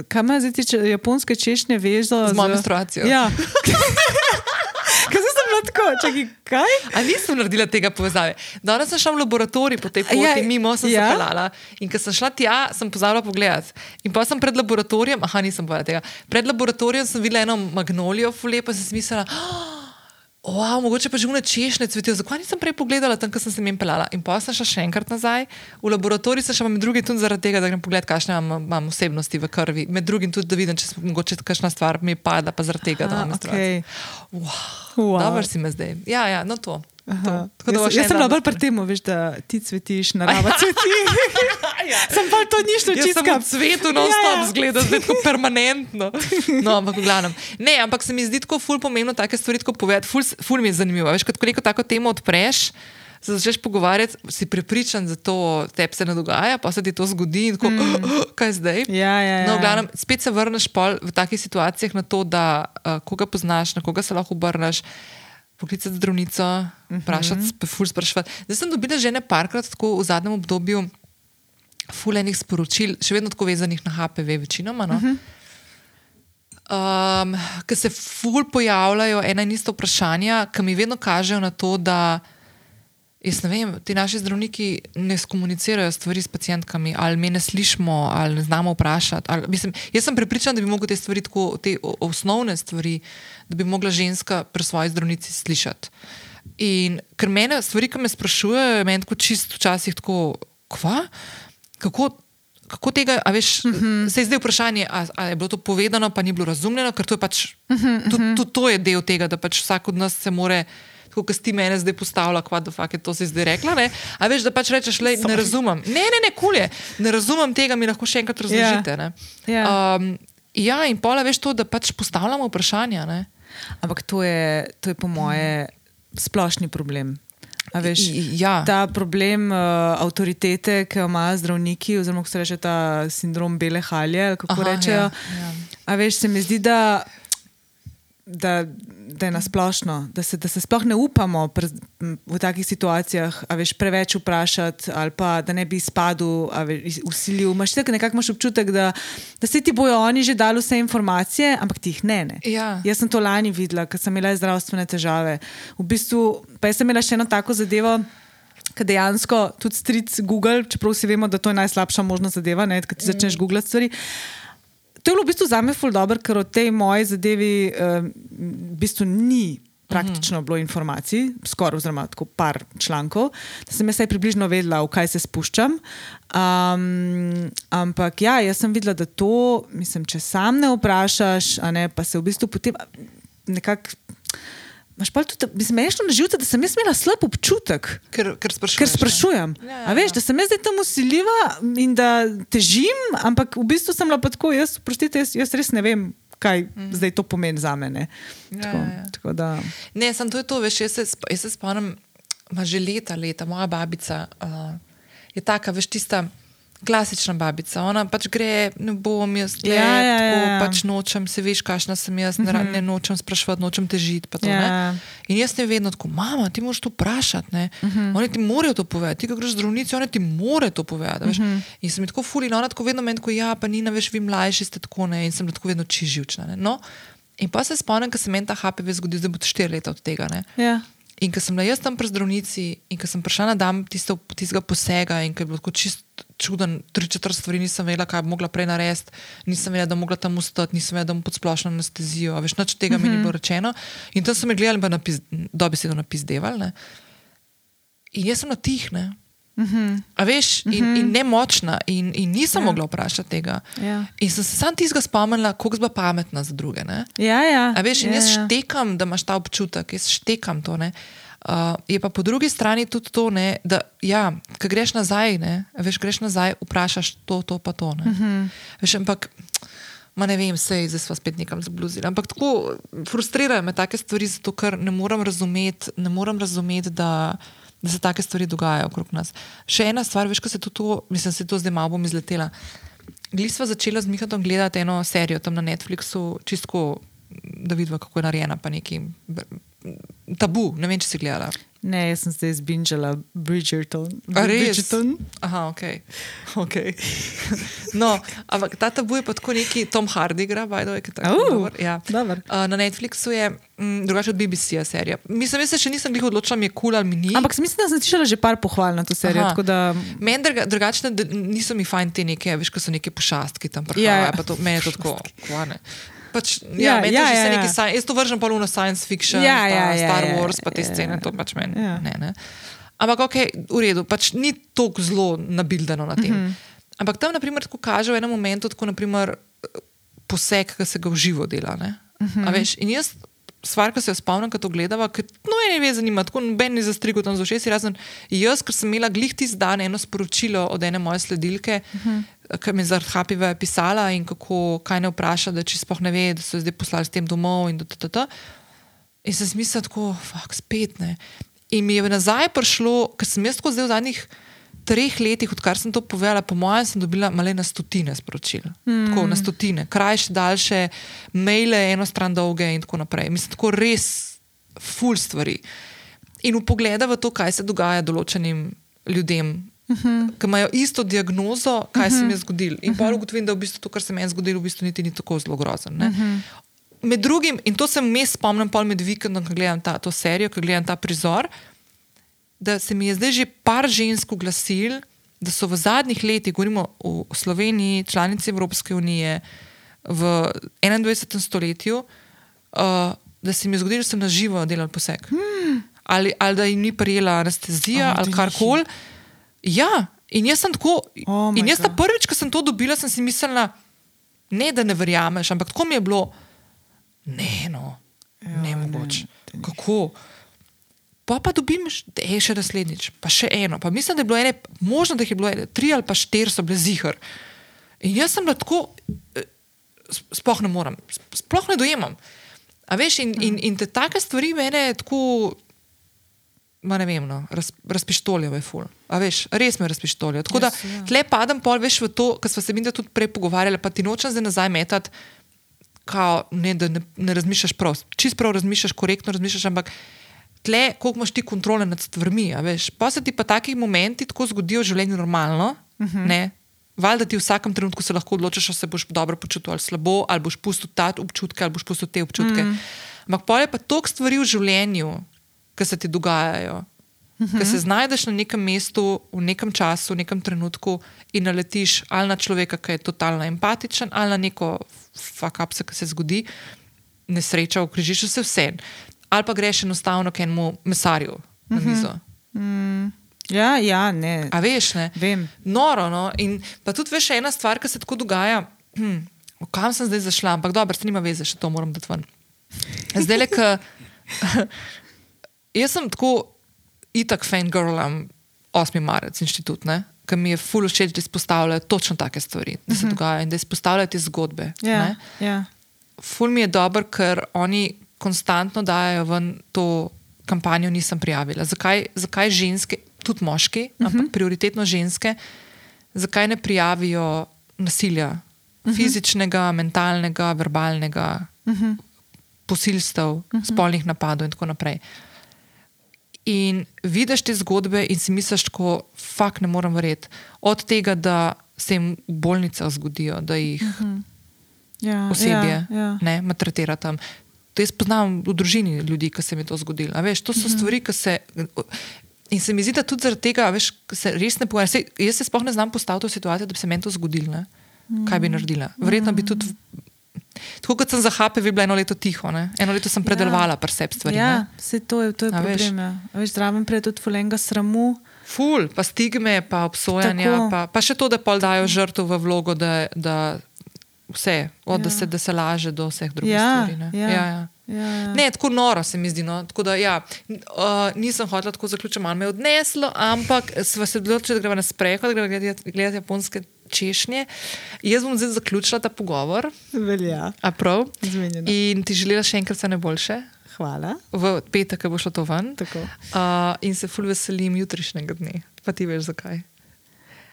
Kaj ima zdaj ti če, japonske češnje vezo Z mojo menstruacijo. Ja. Bila tako, čakaj, kaj? A nisem naredila tega povezave. Danes sem šla v laboratorij po tej poti, Ja, mimo sem ja. se pelala. In ko sem šla tja, sem pozabila pogledati. In pa sem pred laboratorijem, aha, nisem povedala tega. Pred laboratorijem sem videla eno magnolijo, fulepa sem si mislila. Wow, mogoče pa že vne češnje cvetijo. Zakaj nisem prej pogledala tam, ko sem se jim pelala? In pa sem šla še enkrat nazaj v laboratorij, sem šla med drugim tudi zaradi tega, da grem pogledat, kakšne imam, imam osebnosti v krvi. Med drugim tudi, da vidim, če se mogoče kakšna stvar mi pada, pa zaradi tega, da imam okej. Wow, Wow. Dobro si me zdaj. Ja, ja, no to. Aha. Jaz, jaz sem bila bolj pri tem, veš, da ti cvetiš, narava cveti. sem pa to ni šlo čisto. svetu non-stop Ja, yeah. ja. zgleda, zdaj tako permanentno. No, ampak v glavnem. Ne, ampak se mi zdi tako ful pomembno take stvari tako povedati. Ful, ful mi je zanimivo. Veš, kot ko neko tako temo odpreš, se začneš pogovarjati, si prepričan, da to tebi se ne dogaja, pa se ti to zgodi in tako, mm. kaj zdaj? Ja, ja, ja. No, glavnem, spet se vrneš v takih situacijah na to, da uh, koga poznaš, na koga se lahko obrneš. Poklicati zdravnico, vprašati, uh -huh. ful spraševati. Zdaj sem dobila že ne parkrat tako v zadnjem obdobju fulejnih sporočil, še vedno tako vezanih na HPV, večinoma. No? Uh -huh. um, Ker se ful pojavljajo ena in ista vprašanja, ki mi vedno kažejo na to, da jaz ne vem, ti naši zdravniki ne skomunicirajo stvari s pacijentkami, ali me ne slišimo, ali ne znamo vprašati. Ali, mislim, jaz sem prepričana, da bi mogli te stvari, tako, te osnovne stvari, da bi mogla ženska pri svoji zdravnici slišati. In ker mene stvari, ki me sprašujejo, je meni tako čist včasih tako, kva? Kako, kako tega, a veš, uh -huh. se je zdaj vprašanje, a, a je bilo to povedano, pa ni bilo razumljeno, ker to je pač, uh -huh, tudi to, to je del tega, da pač vsak od nas se more. Tako kot ti mene zdaj postavlja, kva da fakt je to si zdaj rekla. Ne? A veš, da pač rečeš, le ne razumem. Ne, ne, ne, kulje, ne razumem tega, mi lahko še enkrat razložite. ne. Ja. Um, ja, in pola veš to, da pač postavljamo vprašanja. Ne? Ampak to je, to je po moje splošni problem. A Veš, ja. Ta problem uh, avtoritete, ki jo imajo zdravniki, oziroma kako se reče ta sindrom bele halje, kako Aha, rečejo. ja, ja. A veš, se mi zdi, da, da, da je nasplošno, da se, da se sploh ne upamo pre, v takih situacijah, a veš, preveč vprašati, ali pa da ne bi izpadel, a veš, usilil. Imaš tako nekako imaš občutek, da, da se ti bojo oni že dali vse informacije, ampak ti jih ne. ne. Ja. Jaz sem to lani videla, ker sem imela zdravstvene težave. V bistvu pa jaz sem imela še eno tako zadevo. Ker dejansko tudi stric Google, čeprav vsi vemo, da to je najslabša možna zadeva, ne, ko ti začneš googlati stvari. To je bilo v bistvu za me ful dobro, ker o tej moji zadevi um, v bistvu ni praktično bilo informacij, skoraj oziroma tako par člankov, da sem jaz približno vedela, v kaj se spuščam. Um, ampak ja, jaz sem videla, da to, mislim, če sam ne vprašaš, a ne, pa se v bistvu potem nekako. Imaš pa tudi, mislim, mešano na živce, da sem jaz imela slab občutek. Ker, ker. Ker sprašujem. Ja, ja, A veš, ja. da sem jaz zdaj tam usiljiva in da težim, ampak v bistvu sem pa tako, jaz, prostite, jaz, jaz res ne vem, kaj mm. zdaj to pomeni za mene. Ja, Tako, ja, ja. tako da, Ne, sem to je to, veš, jaz se, jaz se spomnim, že leta, leta, moja babica uh, je taka, veš, tista klasična babica. Ona pač gre, ne bom jaz, le, Ja, ja, tako, ja, ja. pač nočem, se veš, kakšna sem jaz, ne, ra- ne nočem sprašovati, nočem težiti. to, Ja. ne. In jaz ne vedno tako, mama, ti moraš to vprašati. ne. Oni ti morajo to povedati, ti, ko greš zdravnici, oni ti morajo to povedati. veš. In sem tako fuli, in ona tako vedno meni, tako, ja, pa ni, veš, vi mlajši ste tako, ne, in sem tako vedno čiživčna. Ne. No, in pa se spomnim, ko se meni ta HPV zgodi, zdaj bo to štiri leta od tega. Ne. ja. In ko sem bila jaz tam pri zdravnici, in ko sem prišla na dan tistega posega, in ko je bilo tako čist čuden, tri četrt stvari nisem vedela, kaj bi mogla prej narediti, nisem vedela, da bi mogla tam ustati, nisem vedela, da bom pod splošno anestezijo, veš, nič tega mm -hmm. mi ni bilo rečeno. In tam so me gledali, pa napis, dobesedno napizdevali. Ne? In jaz sem na tih, ne. Mm -hmm. A veš, in, mm -hmm. in nemočna, in, in nisem Ja. mogla vprašati tega. Ja. In sem se sam tistega spomnila, koliko zba pametna za druge. Ne? Ja, ja. A veš, in ja, jaz ja. štekam, da imaš ta občutek, jaz štekam to. Ne. Uh, je pa po drugi strani tudi to, ne, da ja, ko greš nazaj, ne, veš, greš nazaj, vprašaš to, to pa to. Uh Mhm. -huh. veš, ampak, ma ne vem, sej, zdaj smo spet nekam zabluzili. Ampak tako frustrirajo me take stvari, zato ker ne morem razumeti, ne morem razumeti da, da se take stvari dogajajo okrog nas. Še ena stvar, veš, ko se to, to mislim, se to zdaj malo bom izletela. Gli smo začela z Mihatom gledati eno serijo tam na Netflixu, čisto da vidva, kako je narejena, pa neki tabu, ne vem, če si gledala. Ne, jaz sem zdaj zbinčala Bridgerton. A? Bridgerton. Aha, ok. okay. No, ampak ta tabu je pa tako neki Tom Hardy igra, ki je tako Oh, dober. Ja. dober. Uh, na Netflixu je mm, drugače od BBC-ja serija. Mislim, jaz se še nisem glih odločila, mi je kul ali mi ni. Ampak mislim, da sem slišala že par pohval na to serijo. Da, Meni druga, drugačne niso mi fajn te neke, veš, ko so neke pošastki tam prihajajo. Ja, Ja, ja. ja. meni je to tako, kvane. Pač, Ja, ja, meni ja, ja, ja, ja, ja. sci- jaz to vržem v science fiction, Ja, ja, ja, Star ja, Wars, pa te ja. scene, to pač meni. Ja. Ne, ne. Ampak ok, v redu, pač ni tako zelo nabildano na tem. Uh Mhm. -huh. Ampak tam, naprimer, tako kaže v enem momentu, tako naprimer, poseg, ki se ga v živo dela. Uh Mhm. -huh. veš, in jaz, stvar, ki se jo spomnim, ko to gledava, ker no, ene ve zanima, tako noben ni zastrigel tam z ušesi, razen jaz, ker sem imela glih tisti dan eno sporočilo od ene moje sledilke, uh -huh. ki mi je zaradi Hapive pisala in kako, kaj ne vpraša, da če sploh ne ve, da so jo zdaj poslali s tem domov in da ta, ta, ta. In sem mislila, tako, fuk, spet ne. In mi je nazaj prišlo, ker sem jaz tako zdaj v zadnjih treh letih, odkar sem to povedala, po mojem, sem dobila malo na stotine sporočil. Mm. Tako na stotine, krajše, daljše, maile, eno stran dolge in tako naprej. Mislim, tako res ful stvari. In v pogleda v to, kaj se dogaja določenim ljudem. Uh -huh. Ki imajo isto diagnozo, kaj uh -huh. se mi je zgodilo. In uh -huh. pa ugotovim, da v bistvu to, kar se mi je zgodilo, v bistvu niti ni tako zelo grozen. Uh -huh. Med drugim, in to se mes spomnim, pol med vikendom, ko gledam ta, to serijo, ko gledam ta prizor, da se mi je zdaj že par žensk oglasil, da so v zadnjih letih, govorimo o Sloveniji, članici Evropske unije, v 21. stoletju, uh, da se mi je zgodilo, da so na živo delali poseg. Hmm. Ali, ali da jim ni prijela anestezija Oh, ali karkoli. Ja, in jaz sem tako. Oh in jaz ta prvič, ko sem to dobila, sem si mislila, ne da ne verjameš, ampak tako mi je bilo, ne, no, Ja, ne ne, mogoče. te ni. Pa pa dobim ej, še naslednjič, pa še eno. Pa mislim, da je bilo ene, možno, da je bilo ene, tri ali pa štiri so bile zihar. In jaz sem bila tako, sp- sploh ne morem, sp- sploh ne dojemam. A veš, in, in, in te take stvari mene tako, ma ne vem, no, raz, razpištoljajo, je ful. A veš, res me razpištoljajo. Tako da Res, ja. tle padam pol, veš, v to, kar smo se mi tudi prej pogovarjali, pa ti nočem zdaj nazaj metati, kao, ne, da ne, ne razmišljaš prav. Čist prav razmišljaš, korektno razmišljaš, ampak tle, koliko imaš ti kontrole nad stvarmi. pa se ti pa taki momenti tako zgodijo v življenju normalno. Uh -huh. ne, Valjda ti v vsakem trenutku se lahko odločiš, ali se boš dobro počutil ali slabo, ali boš pustil ta občutke, ali boš pustil te občutke. Mm. Ampak pol je pa toliko stvari v življenju, ki se ti dogajajo. Mm -hmm. Ker se znajdeš na nekem mestu, v nekem času, v nekem trenutku in naletiš ali na človeka, ki je totalno empatičen, ali na neko fakapse, ki se zgodi, nesreča, okrižiš se vse. Ali pa greš enostavno k enemu mesarju na mizo. ja, ja, ne. A veš, ne? Vem. Noro. No? In pa tudi veš, ena stvar, ki se tako dogaja. Hm, kam sem zdaj zašla, ampak dobro, nima veze, še to moram dati ven. Zdaj le, k, jaz sem tako itak fangirlam 8. marec inštitut, ne? Ker mi je ful všeč, da izpostavljajo točno take stvari, da se dogajajo in da izpostavljajo te zgodbe. Ja, ne. ja. Ful mi je dober, ker oni konstantno dajo ven to kampanjo, nisem prijavila. Zakaj, zakaj ženske, tudi moški, uh -huh. ampak prioritetno ženske, zakaj ne prijavijo nasilja, uh -huh. fizičnega, mentalnega, verbalnega, uh -huh. posilstev, uh -huh. spolnih napadov in tako naprej. In vidiš te zgodbe in si misliš, tako, fakt ne morem verjeti. Od tega, da se jim v bolnicah zgodijo, da jih uh -huh ja osebje, Ja, ja. ne, maltretira tam. To jaz poznam v družini ljudi, ki se mi je to zgodilo. A Veš, to so Mhm. stvari, ki se. In se mi zdi, da tudi zaradi tega, veš, se res ne pogovarjam. Saj Jaz se sploh ne znam postaviti v situacijo, da bi se meni to zgodilo. Ne? Kaj bi naredila? Verjetno bi tudi. Tako kot sem za bi bila eno leto tiho. Ne? Eno leto sem predelovala ja. preseb stvari. Ja, vse to je, to je A veš. problem. Ja. A Veš, zraven pride tudi fulenga sramu. Ful, pa stigme, pa obsojanja, Tako. pa, pa še to, da pol dajo žrtev v vlogo, da, da vse, od ja. da, se, da se laže do vseh drugih Ja, stvari. ne. ja. Ja, ja. Ja, ja. Ne, tako noro se mi zdi. No. Tako da, ja, uh, nisem hotela tako zaključiti, malo me je odneslo, ampak sva se odločili, da gremo na sprehod, da gremo gledati, gledati japonske češnje. Jaz bom zdaj zaključila ta pogovor, Velja. a prav. Zmenjeno. In ti želela še enkrat vse najboljše. Hvala. V petek, bo šlo to ven. Tako. Uh, in se ful veselim jutrišnjega dne. Pa ti veš zakaj.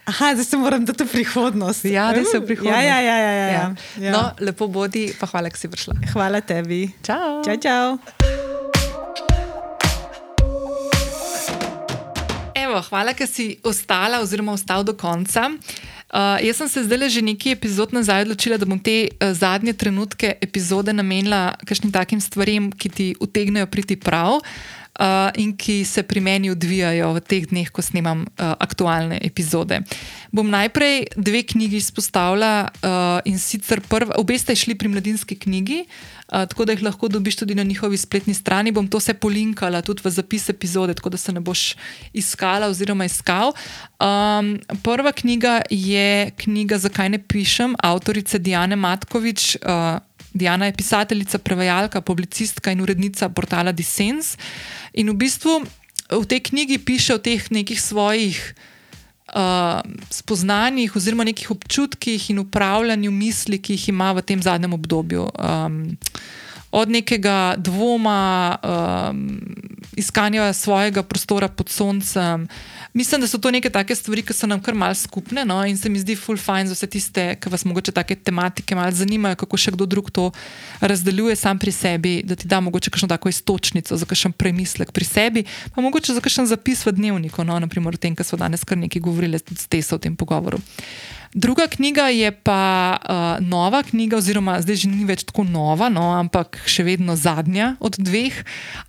Aha, zdaj se moram dati v prihodnost. Ja, da se v Uh, prihodnosti. Ja, ja, ja. ja, ja. ja. No, lepo bodi, pa hvala, da si prišla. Hvala tebi. Čau. Čau, čau. Srežo, hvala, ker si ostala oziroma ostal do konca. Uh, jaz sem se zdaj že nekaj epizod nazaj odločila, da bom te uh, zadnje trenutke epizode namenila kakšnim takim stvarem, ki ti utegnejo priti prav. Uh, in ki se pri meni odvijajo v teh dneh, ko snemam uh, aktualne epizode. Bom najprej dve knjigi izpostavila, uh, in sicer prva, obe ste šli pri mladinski knjigi, uh, tako da jih lahko dobiš tudi na njihovi spletni strani. Bom to vse polinkala tudi v zapis epizode, tako da se ne boš iskala oziroma iskal. Um, prva knjiga je knjiga Zakaj ne pišem, avtorice Diane Matkovič. Uh, Diana je pisateljica, prevajalka, publicistka in urednica portala Dissens. In v bistvu v tej knjigi piše o teh nekih svojih uh, spoznanjih oziroma nekih občutkih in upravljanju misli, ki jih ima v tem zadnjem obdobju. Um, od nekega dvoma, um, iskanja svojega prostora pod soncem. Mislim, da so to neke take stvari, ki so nam kar mal skupne. No? In se mi zdi full fine za vse tiste, ki vas mogoče take tematike malo zanimajo, kako še kdo drug to razdeljuje sam pri sebi, da ti da mogoče kakšno tako istočnico za kakšen premislek pri sebi, pa mogoče za kakšen zapis v dnevniku, no? naprimer o tem, kar smo danes kar nekaj govorili, tudi ste se v tem pogovoru. Druga knjiga je pa uh, nova knjiga, oziroma zdaj že ni več tako nova, no, ampak še vedno zadnja od dveh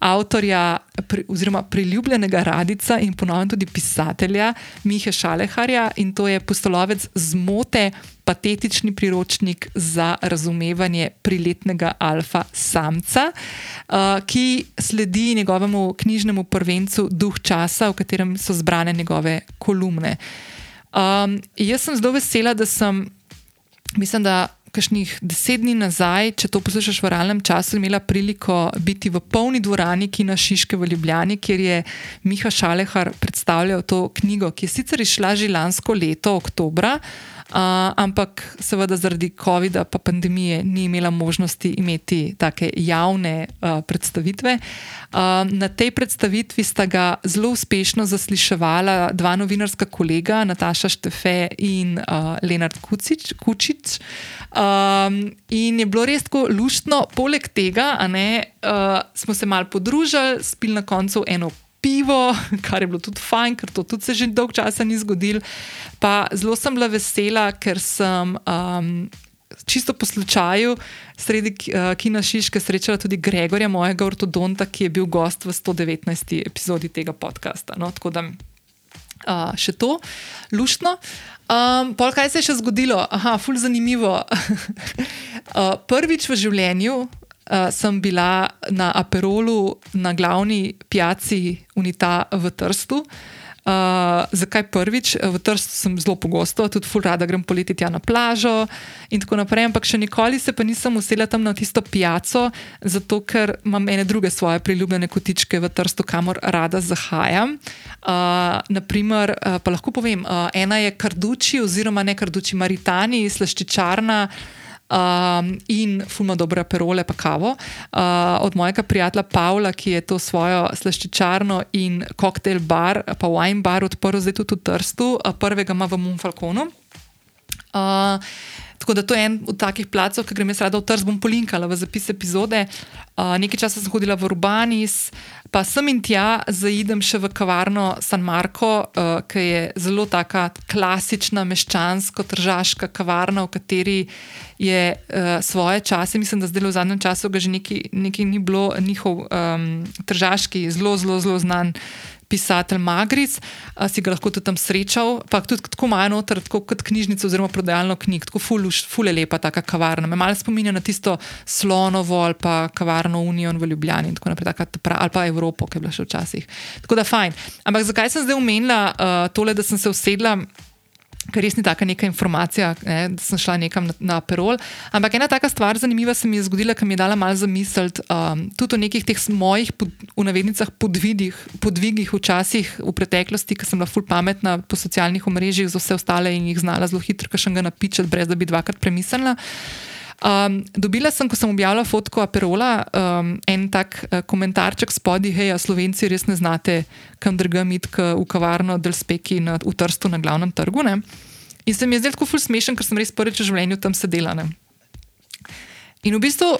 avtorja, pri, oziroma priljubljenega radica in ponovno tudi pisatelja Miha Šaleharja in to je postolovec zmote. Patetični priročnik za razumevanje priletnega alfa samca, uh, ki sledi njegovemu knjižnemu prvencu Duh časa, v katerem so zbrane njegove kolumne. Uh, Um, jaz sem zelo vesela, da sem, mislim, da kašnih deset dni nazaj, če to poslušaš v realnem času, imela priliko biti v polni dvorani Kina Šiške v Ljubljani, kjer je Miha Šalehar predstavljal to knjigo, ki je sicer išla že lansko leto, oktobra. Uh, ampak seveda zaradi COVID-a in pandemije ni imela možnosti imeti tako javne uh, predstavitve. Uh, na tej predstavitvi sta ga zelo uspešno zasliševala dva novinarska kolega, Nataša Štefe in uh, Leonard Kucič. Kučič. Um, in je bilo res tako luštno, poleg tega ne, uh, smo se mal podružili, spili na koncu eno pivo, kar je bilo tudi fajn, ker to tudi se že dolgo časa ni zgodilo. Pa zelo sem bila vesela, ker sem. Um, Čisto po slučaju, sredi uh, Kina Šiške, srečala tudi Gregorja, mojega ortodonta, ki je bil gost v 119. epizodi tega podcasta. No, tako da uh, še to, luštno. Um, pol, kaj se je še zgodilo? Aha, ful zanimivo. uh, prvič v življenju uh, sem bila na Aperolu na glavni pijaci Unita v Trstu. Uh, zakaj prvič? V Trstu sem zelo pogosto, tudi ful rada grem poleti tja na plažo in tako naprej, ampak še nikoli se pa nisem usela tam na tisto pijaco, zato ker imam ene druge svoje priljubljene kotičke v Trstu, kamor rada zahajam. Uh, naprimer, uh, pa lahko povem, uh, ena je Karduči oziroma ne Karduči, Maritani, slaščičarna um, in fulma dobre perole, pa kavo. Uh, od mojega prijatelja Pavla, ki je to svojo slaščičarno in koktejl bar, pa wine bar odprl zdaj tudi v Trstu, uh, prvega ima v Mumfalkonu. Uh, tako da to je en od takih placov, ki grem jaz rada v Trst, bom polinkala v zapis epizode. Uh, nekaj časa sem hodila v Urbanis, pa sem in tja zaidem še v kavarno San Marko, uh, ki je zelo taka klasična, meščansko-tržaška kavarna, v kateri je uh, svoje čase, mislim, da zdaj v zadnjem času ga že nekaj ni bilo, njihov um, tržaški, zelo, zelo, zelo znan. Pisatelj Magric, a si ga lahko tudi tam srečal, pa tudi tako malo noter, tako kot knjižnico oziroma prodajalno knjig, tako fule lepa ta kavarna. Me malo spominja na tisto slonovo ali pa kavarno Union v Ljubljani in tako naprej, taka, ali pa Evropo, ki je bila še včasih. Tako da fajn. Ampak zakaj sem zdaj omenila uh, tole, da sem se usedla? Ker res ni taka neka informacija, ne, da sem šla nekam na, na perol. Ampak ena taka stvar, zanimiva se mi je zgodila, ki mi je dala malo za misel, um, tudi o nekih teh mojih, pod, v navednicah, podvidih, podvigih včasih v preteklosti, ki sem bila ful pametna po socialnih omrežjih za vse ostale in jih znala zelo hitro, kar še ga napičati, brez da bi dvakrat premislila. Um, dobila sem, ko sem objavila fotko Aperola, um, en tak uh, komentarček spodaj, hej, slovenci res ne znate, kam drugam iti v kavarno Del Speki na, v Trstu na glavnem trgu. Ne? In se mi je zdel tako ful smešen, ker sem res prvič v življenju tam sedela. Ne? In v bistvu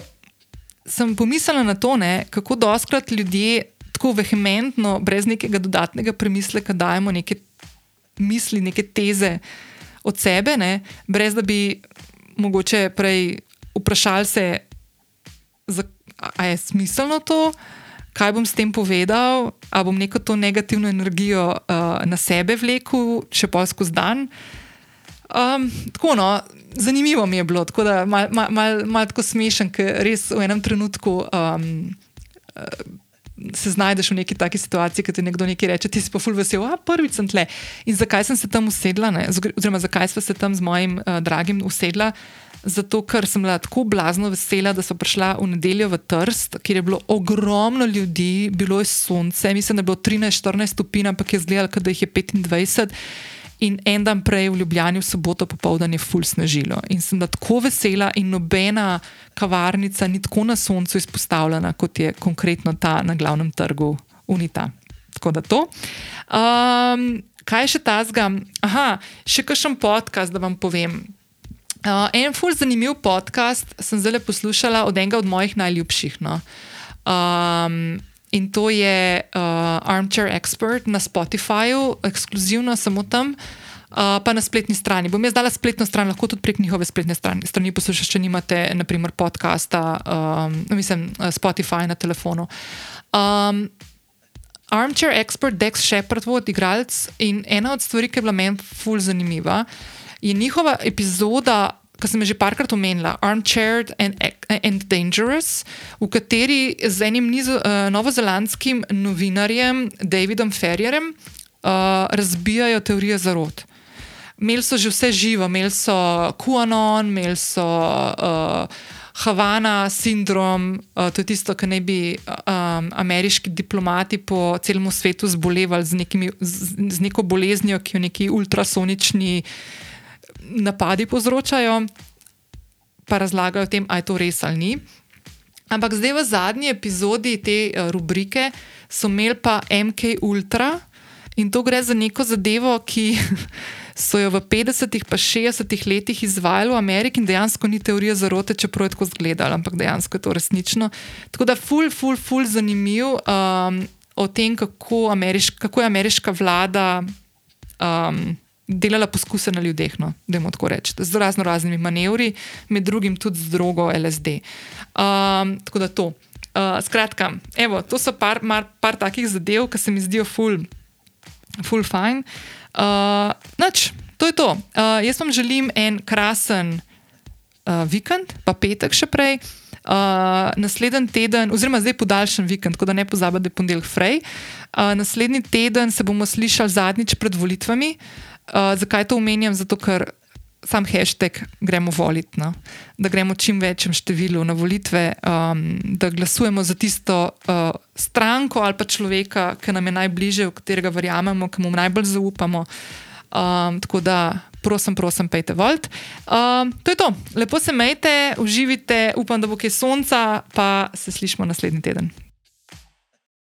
sem pomislila na to, ne, kako doskrat ljudje tako vehementno, brez nekega dodatnega premisleka, dajemo neke misli, neke teze od sebe, ne? brez da bi mogoče prej vprašali se, ali je smiselno to, kaj bom s tem povedal, ali bom neko to negativno energijo uh, na sebe vlekel, še pa skozi dan. Um, tako no, zanimivo mi je bilo, tako da malo mal, mal, mal tako smešen, ker res v enem trenutku. Um, Se znajdeš v neki taki situaciji, ki ti nekdo nekaj reče, ti si pa ful vesel, a prvič sem tle. In zakaj sem se tam usedla, ne? oziroma zakaj sem se tam z mojim uh, dragim usedla? Zato, ker sem bila tako blazno vesela, da so prišla v nedeljo v Trst, kjer je bilo ogromno ljudi, bilo je sonce, mislim, da je bilo 13-14 stopinj, ampak je zdelo, da jih je 25. In en dan prej v Ljubljani, v soboto popovdan, je ful snežilo. In sem bila tako vesela, in nobena kavarnica ni tako na soncu izpostavljena, kot je konkretno ta na glavnem trgu Unita. Tako da to. Um, kaj še ta zga? Aha, še kakšen podcast, da vam povem. Uh, en ful zanimiv podcast sem zdaj poslušala od enega od mojih najljubših. No. Um, in to je uh, Armchair Expert na Spotifyju, ekskluzivno samo tam, uh, pa na spletni strani. Bom jaz dala spletno stran, lahko tudi prek njihove spletne strani, strani poslušate, če nimate, naprimer, podcasta, um, mislim, Spotify na telefonu. Um, Armchair Expert, Dex Shepard, vod igralec in ena od stvari, ki je bila meni ful zanimiva je njihova epizoda, ki sem jo že parkrat omenila, Armchaired and, and Dangerous, v kateri z enim nizo, uh, novozelandskim novinarjem Davidom Ferrierjem uh, razbijajo teorije zarod. Imeli so že vse živo, imeli so QAnon, imeli so uh, Havana sindrom, uh, to je tisto, kar naj bi um, ameriški diplomati po celem svetu zbolevali z, nekimi, z, z neko boleznijo, ki jo neki ultrasonični uh, napadi povzročajo, pa razlagajo o tem, ali je to res ali ni. Ampak zdaj v zadnji epizodi te uh, rubrike so imeli pa MK Ultra in to gre za neko zadevo, ki so jo v 50-ih pa 60-ih letih izvajali v Ameriki in dejansko ni teorija zarote, čeprav je tako izgledalo, ampak dejansko je to resnično. Tako da ful, ful, ful zanimiv um, o tem, kako, ameriš, kako je ameriška vlada. Um, delala poskuse na ljudeh, no, da jim tako rečem, z razno raznimi manevri, med drugim tudi z drogo LSD. Um, tako da to. Uh, skratka, evo, to so par, mar, par takih zadev, ki se mi zdijo full, full fine. Uh, nač, to je to. Uh, jaz vam želim en krasen uh, vikend, pa petek še prej. Uh, naslednji teden, oziroma zdaj podaljšan vikend, tako da ne pozabite, da je ponedeljek fraj. Uh, naslednji teden se bomo slišali zadnjič pred volitvami. Uh, Uh, zakaj to omenjam? Zato, ker sam hashtag gremo voliti, no? da gremo čim večjem številu na volitve, um, da glasujemo za tisto uh, stranko ali pa človeka, ki nam je najbližje, v katerega verjamemo, ki mu najbolj zaupamo. Um, tako da, prosim, prosim, pejte volt. Um, to je to. Lepo se majte, uživite, upam, da bo kaj sonca, pa se slišmo naslednji teden.